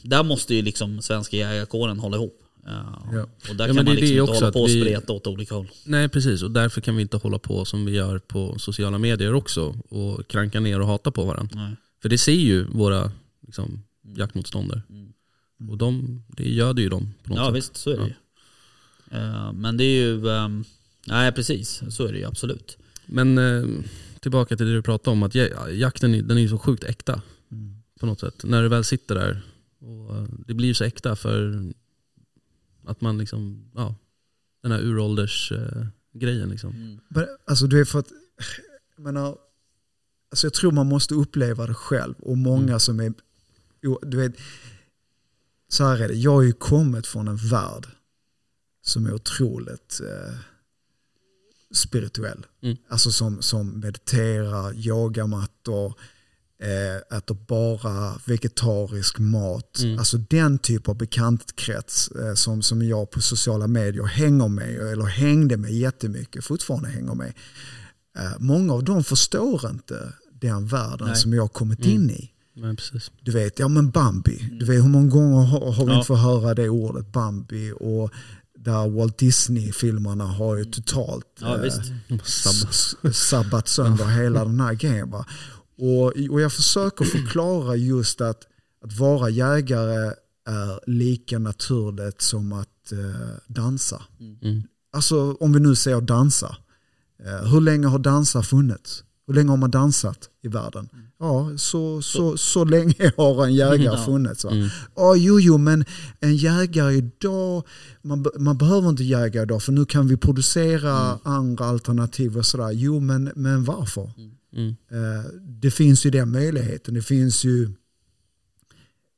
A: där måste ju liksom svenska jägarkåren hålla ihop.
B: Ja.
A: Och där
E: Ja,
A: kan man liksom inte
E: också
A: hålla på och
E: vi-
A: spreta åt olika håll.
E: Nej precis, och därför kan vi inte hålla på som vi gör på sociala medier också och kranka ner och hata på varandra.
A: Nej.
E: För det ser ju våra liksom, jaktmotståndare.
A: Mm.
E: Och de, det göder ju dem på något
A: Ja
E: sätt.
A: visst, så är det
E: Ja.
A: ju. Ehm, men det är ju... ehm, nej precis, så är det ju absolut.
E: Men eh, tillbaka till det du pratade om, att ja- jakten den är ju så sjukt äkta på något sätt. När du väl sitter där, och det blir så äkta för att man liksom, ja, den här urålders eh, grejen liksom.
B: Men, alltså du är för att, jag menar, alltså jag tror man måste uppleva det själv och många
E: Mm.
B: som är, du vet, så här är det, jag har ju kommit från en värld som är otroligt eh, spirituell.
E: Mm.
B: Alltså som, som mediterar, yogamattor, eh, äter bara vegetarisk mat.
E: Mm.
B: Alltså den typ av bekantkrets eh, som, som jag på sociala medier hänger med, eller hängde med jättemycket, fortfarande hänger med. Eh, många av dem förstår inte den världen
A: Nej.
B: som jag har kommit
E: Mm.
B: in i.
E: Men precis.
B: Du vet, ja men Bambi. Du vet hur många gånger har, har vi
A: Ja.
B: inte fått höra det ordet Bambi och där Walt Disney-filmerna har ju totalt
A: Ja
B: eh, sabbat sönder hela den här grejen. Va? Och, och jag försöker förklara just att, att vara jägare är lika naturligt som att eh, dansa.
E: Mm.
B: Alltså om vi nu säger dansa. Eh, hur länge har dansa funnits? Hur länge har man dansat i världen? Ja, så, så, så länge har en jägare
A: Ja.
B: funnits. Va?
E: Mm.
B: Ja, jo, jo, men en jägare idag, man, man behöver inte jaga idag för nu kan vi producera andra alternativ och sådär. Jo, men, men varför?
E: Mm.
B: Eh, det finns ju den möjligheten. Det finns ju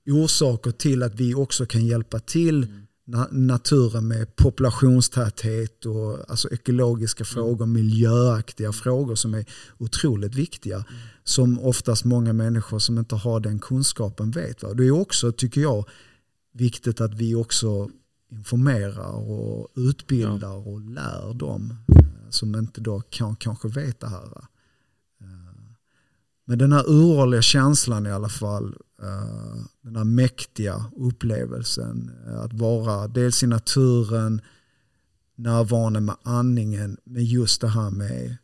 B: orsaker till att vi också kan hjälpa till na- naturen med populationstäthet och alltså ekologiska frågor, miljöaktiga frågor som är otroligt viktiga. Som oftast många människor som inte har den kunskapen vet. Va? Det är också, tycker jag, viktigt att vi också informerar och utbildar och lär dem eh, som inte då kan, kanske vet det här. va. Men den här uråldriga känslan i alla fall, eh, den här mäktiga upplevelsen eh, att vara dels i naturen, närvarande med andningen, men just det här med,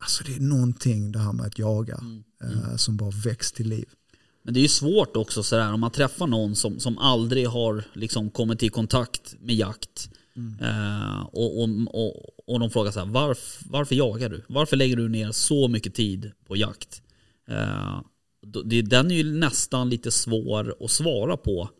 B: alltså det är någonting det här med att jaga eh, som bara väcks till liv.
A: Men det är ju svårt också sådär om man träffar någon som, som aldrig har liksom kommit i kontakt med jakt. Eh, och, och, och, och de frågar så här, varf, varför jagar du? Varför lägger du ner så mycket tid på jakt? Eh, den är ju nästan lite svår att svara på.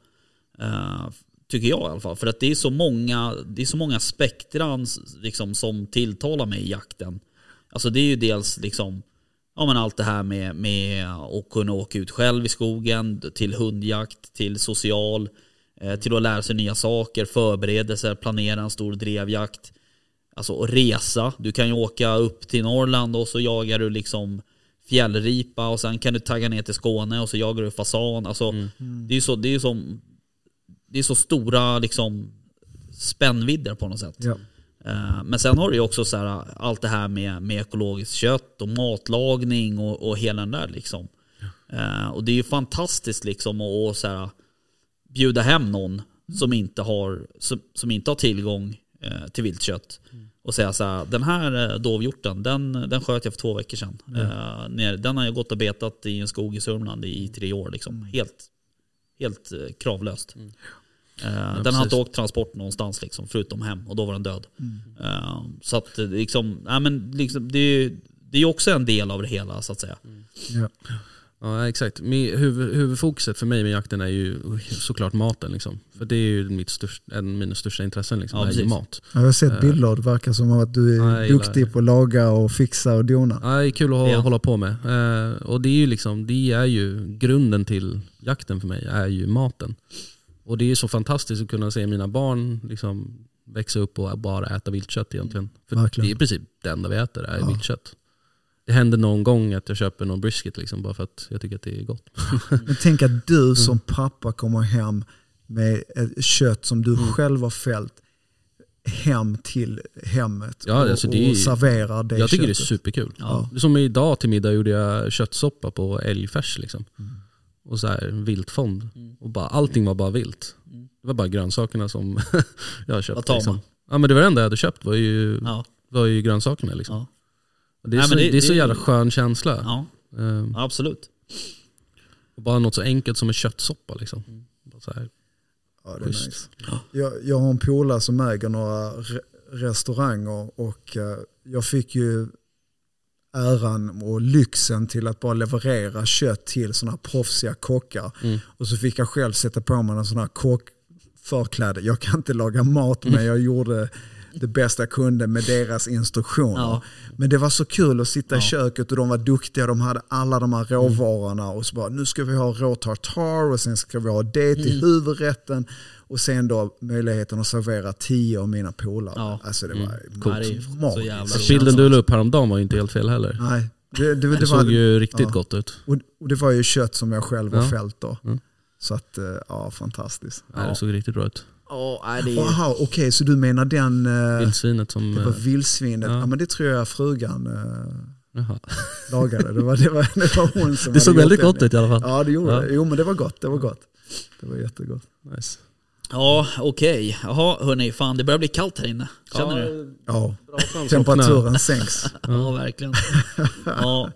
A: Eh, tycker jag i alla fall. För att det är så många, det är så många spektran liksom, som tilltalar mig i jakten. Alltså det är ju dels liksom ja, men allt det här med, med att kunna åka ut själv i skogen, till hundjakt, till social, eh, till att lära sig nya saker, förberedelser, planera en stor drevjakt. Alltså resa. Du kan ju åka upp till Norrland och så jagar du liksom fjällripa och sen kan du tagga ner till Skåne och så jagar du fasan. Alltså, Det är ju så, det är som, det är så stora liksom spännvidder på något sätt.
B: Ja.
A: Eh, Men sen har du ju också så här, allt det här med, med ekologiskt kött och matlagning och, och hela den där liksom. Eh, Och det är ju fantastiskt liksom att att så här, bjuda hem någon som inte har, som, som inte har tillgång eh, till viltkött. Och säga så här, den här eh, dovhjorten, den, den sköt jag för två veckor sedan. Eh, ner, den har jag gått och betat i en skog i Sörmland i tre år. Liksom. Helt, helt eh, kravlöst. Eh, den har
E: precis.
A: inte åkt transport någonstans liksom, förutom hem och då var den död. Eh, så att liksom, nej, men liksom, det, är det är också en del av det hela så att säga.
B: Ja.
E: Ja exakt. Min, huvud, huvudfokuset för mig med jakten är ju såklart maten. Liksom. För det är ju mitt största, en av mina största intressen, liksom,
A: Ja,
E: är ju
A: precis.
E: mat.
B: Jag har sett bilder och det verkar som att du är
E: Ja,
B: duktig
E: det.
B: på att laga och fixa och dona.
E: Ja, det är kul att ha,
A: Ja.
E: hålla på med. Eh, och det är ju liksom, det är ju grunden till jakten för mig, är ju maten. Och det är så fantastiskt att kunna se mina barn liksom växa upp och bara äta viltkött egentligen. För
B: Verkligen.
E: det är i princip det enda vi äter, är
B: Ja.
E: viltkött. Det händer någon gång att jag köper någon brisket liksom, bara för att jag tycker att det är gott.
B: Men tänk att
E: Mm.
B: du som pappa kommer hem med ett kött som du
E: Mm.
B: själv har fällt hem till hemmet
E: Ja,
B: och,
E: alltså det är-
B: och serverar det
E: jag tycker det är
B: köttet.
E: superkul.
A: Ja.
E: Som idag till middag gjorde jag köttsoppa på älgfärs liksom.
B: Mm.
E: Och så här viltfond. Och bara, allting var bara vilt.
A: Mm.
E: Det var bara grönsakerna som jag har köpt.
A: Vad tar
E: liksom.
A: man?
E: Ja men det var det enda jag hade köpt var ju,
A: Ja,
E: var ju grönsakerna liksom.
A: ja,
E: Och det, är
A: Nej,
E: så,
A: men det-
E: det, är så
A: det-
E: jävla skön känsla.
A: ja,
E: Ehm,
A: absolut.
E: och bara något så enkelt som en köttsoppa liksom. Bara så här.
B: Ja, det är nice. jag, jag har en polare som äger några re restauranger och eh, jag fick ju äran och lyxen till att bara leverera kött till sådana här proffsiga kockar.
E: Mm.
B: Och så fick jag själv sätta på mig en sån här kockförkläde. Jag kan inte laga mat men jag gjorde det bästa jag kunde med deras instruktioner.
A: Ja.
B: Men det var så kul att sitta i
A: Ja.
B: köket och de var duktiga. De hade alla de här råvarorna och så bara nu ska vi ha rå tartar och sen ska vi ha det till huvudrätten. Och sen då möjligheten att servera tio av mina polare.
A: Ja.
B: Alltså det var
A: Ja, det är så
B: magiskt.
E: Bilden
B: känns
E: du la upp häromdagen var ju inte helt fel heller.
B: Nej, det, det, det,
E: Det
B: var,
E: såg ju riktigt
B: ja.
E: gott ut.
B: och, och det var ju kött som jag själv har
E: Ja.
B: fällt då.
E: Mm.
B: Så att, eh, ja fantastiskt.
E: Ja. Det såg riktigt bra ut.
A: Ja, nej, det
B: okej så du menar den, eh,
E: Vildsvinet som...
B: det var
E: eh,
B: vildsvinet, ja.
E: ja.
B: men det tror jag frugan eh,
E: Jaha.
B: lagade. Det var, det var, det var hon som
E: Det såg väldigt gott
B: den.
E: ut i alla fall.
B: Ja det gjorde
E: Ja.
B: det. Jo men det var gott, det var gott. Det var jättegott.
E: Nice.
A: Ja, okej. Jaha, hörni, fan det börjar bli kallt här inne. Känner du?
B: Ja,
E: Bra chans
B: temperaturen sänks.
A: Ja, verkligen. ja.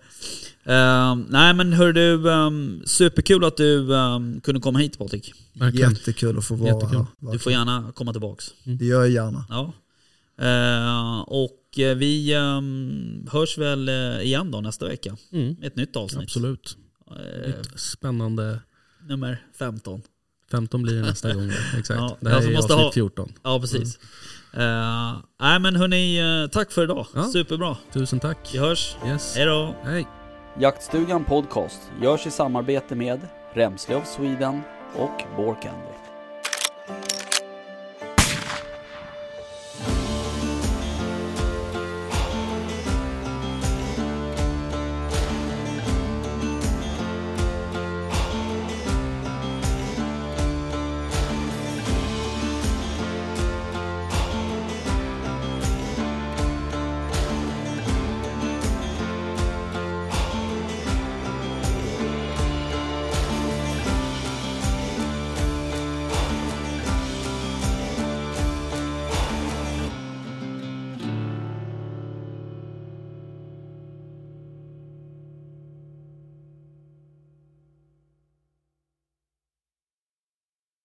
A: Ehm, nej men hör du, um, superkul att du ehm, kunde komma hit Patrik.
E: Verkligen.
B: Jättekul att få vara
E: Jättekul.
B: här.
A: Du får gärna komma tillbaks.
B: Det gör jag gärna.
A: Ja. Ehm, och eh, vi um, hörs väl eh, igen då nästa vecka.
E: Mm.
A: Ett nytt avsnitt.
E: Absolut.
A: Eh,
E: Nytt spännande.
A: nummer 15.
E: 15 blir det nästa gång. Exakt.
A: Ja,
E: det här
A: alltså
E: är
A: måste
E: avsnitt
A: ha-
E: 14.
A: Ja, precis. Eh, nej men hörni, eh, tack för idag.
E: Ja.
A: Superbra.
E: Tusen tack.
A: Vi hörs.
E: Yes.
A: Hej då.
E: Hej.
D: Jaktstugan Podcast görs i samarbete med Remslöv Sweden och Borkander.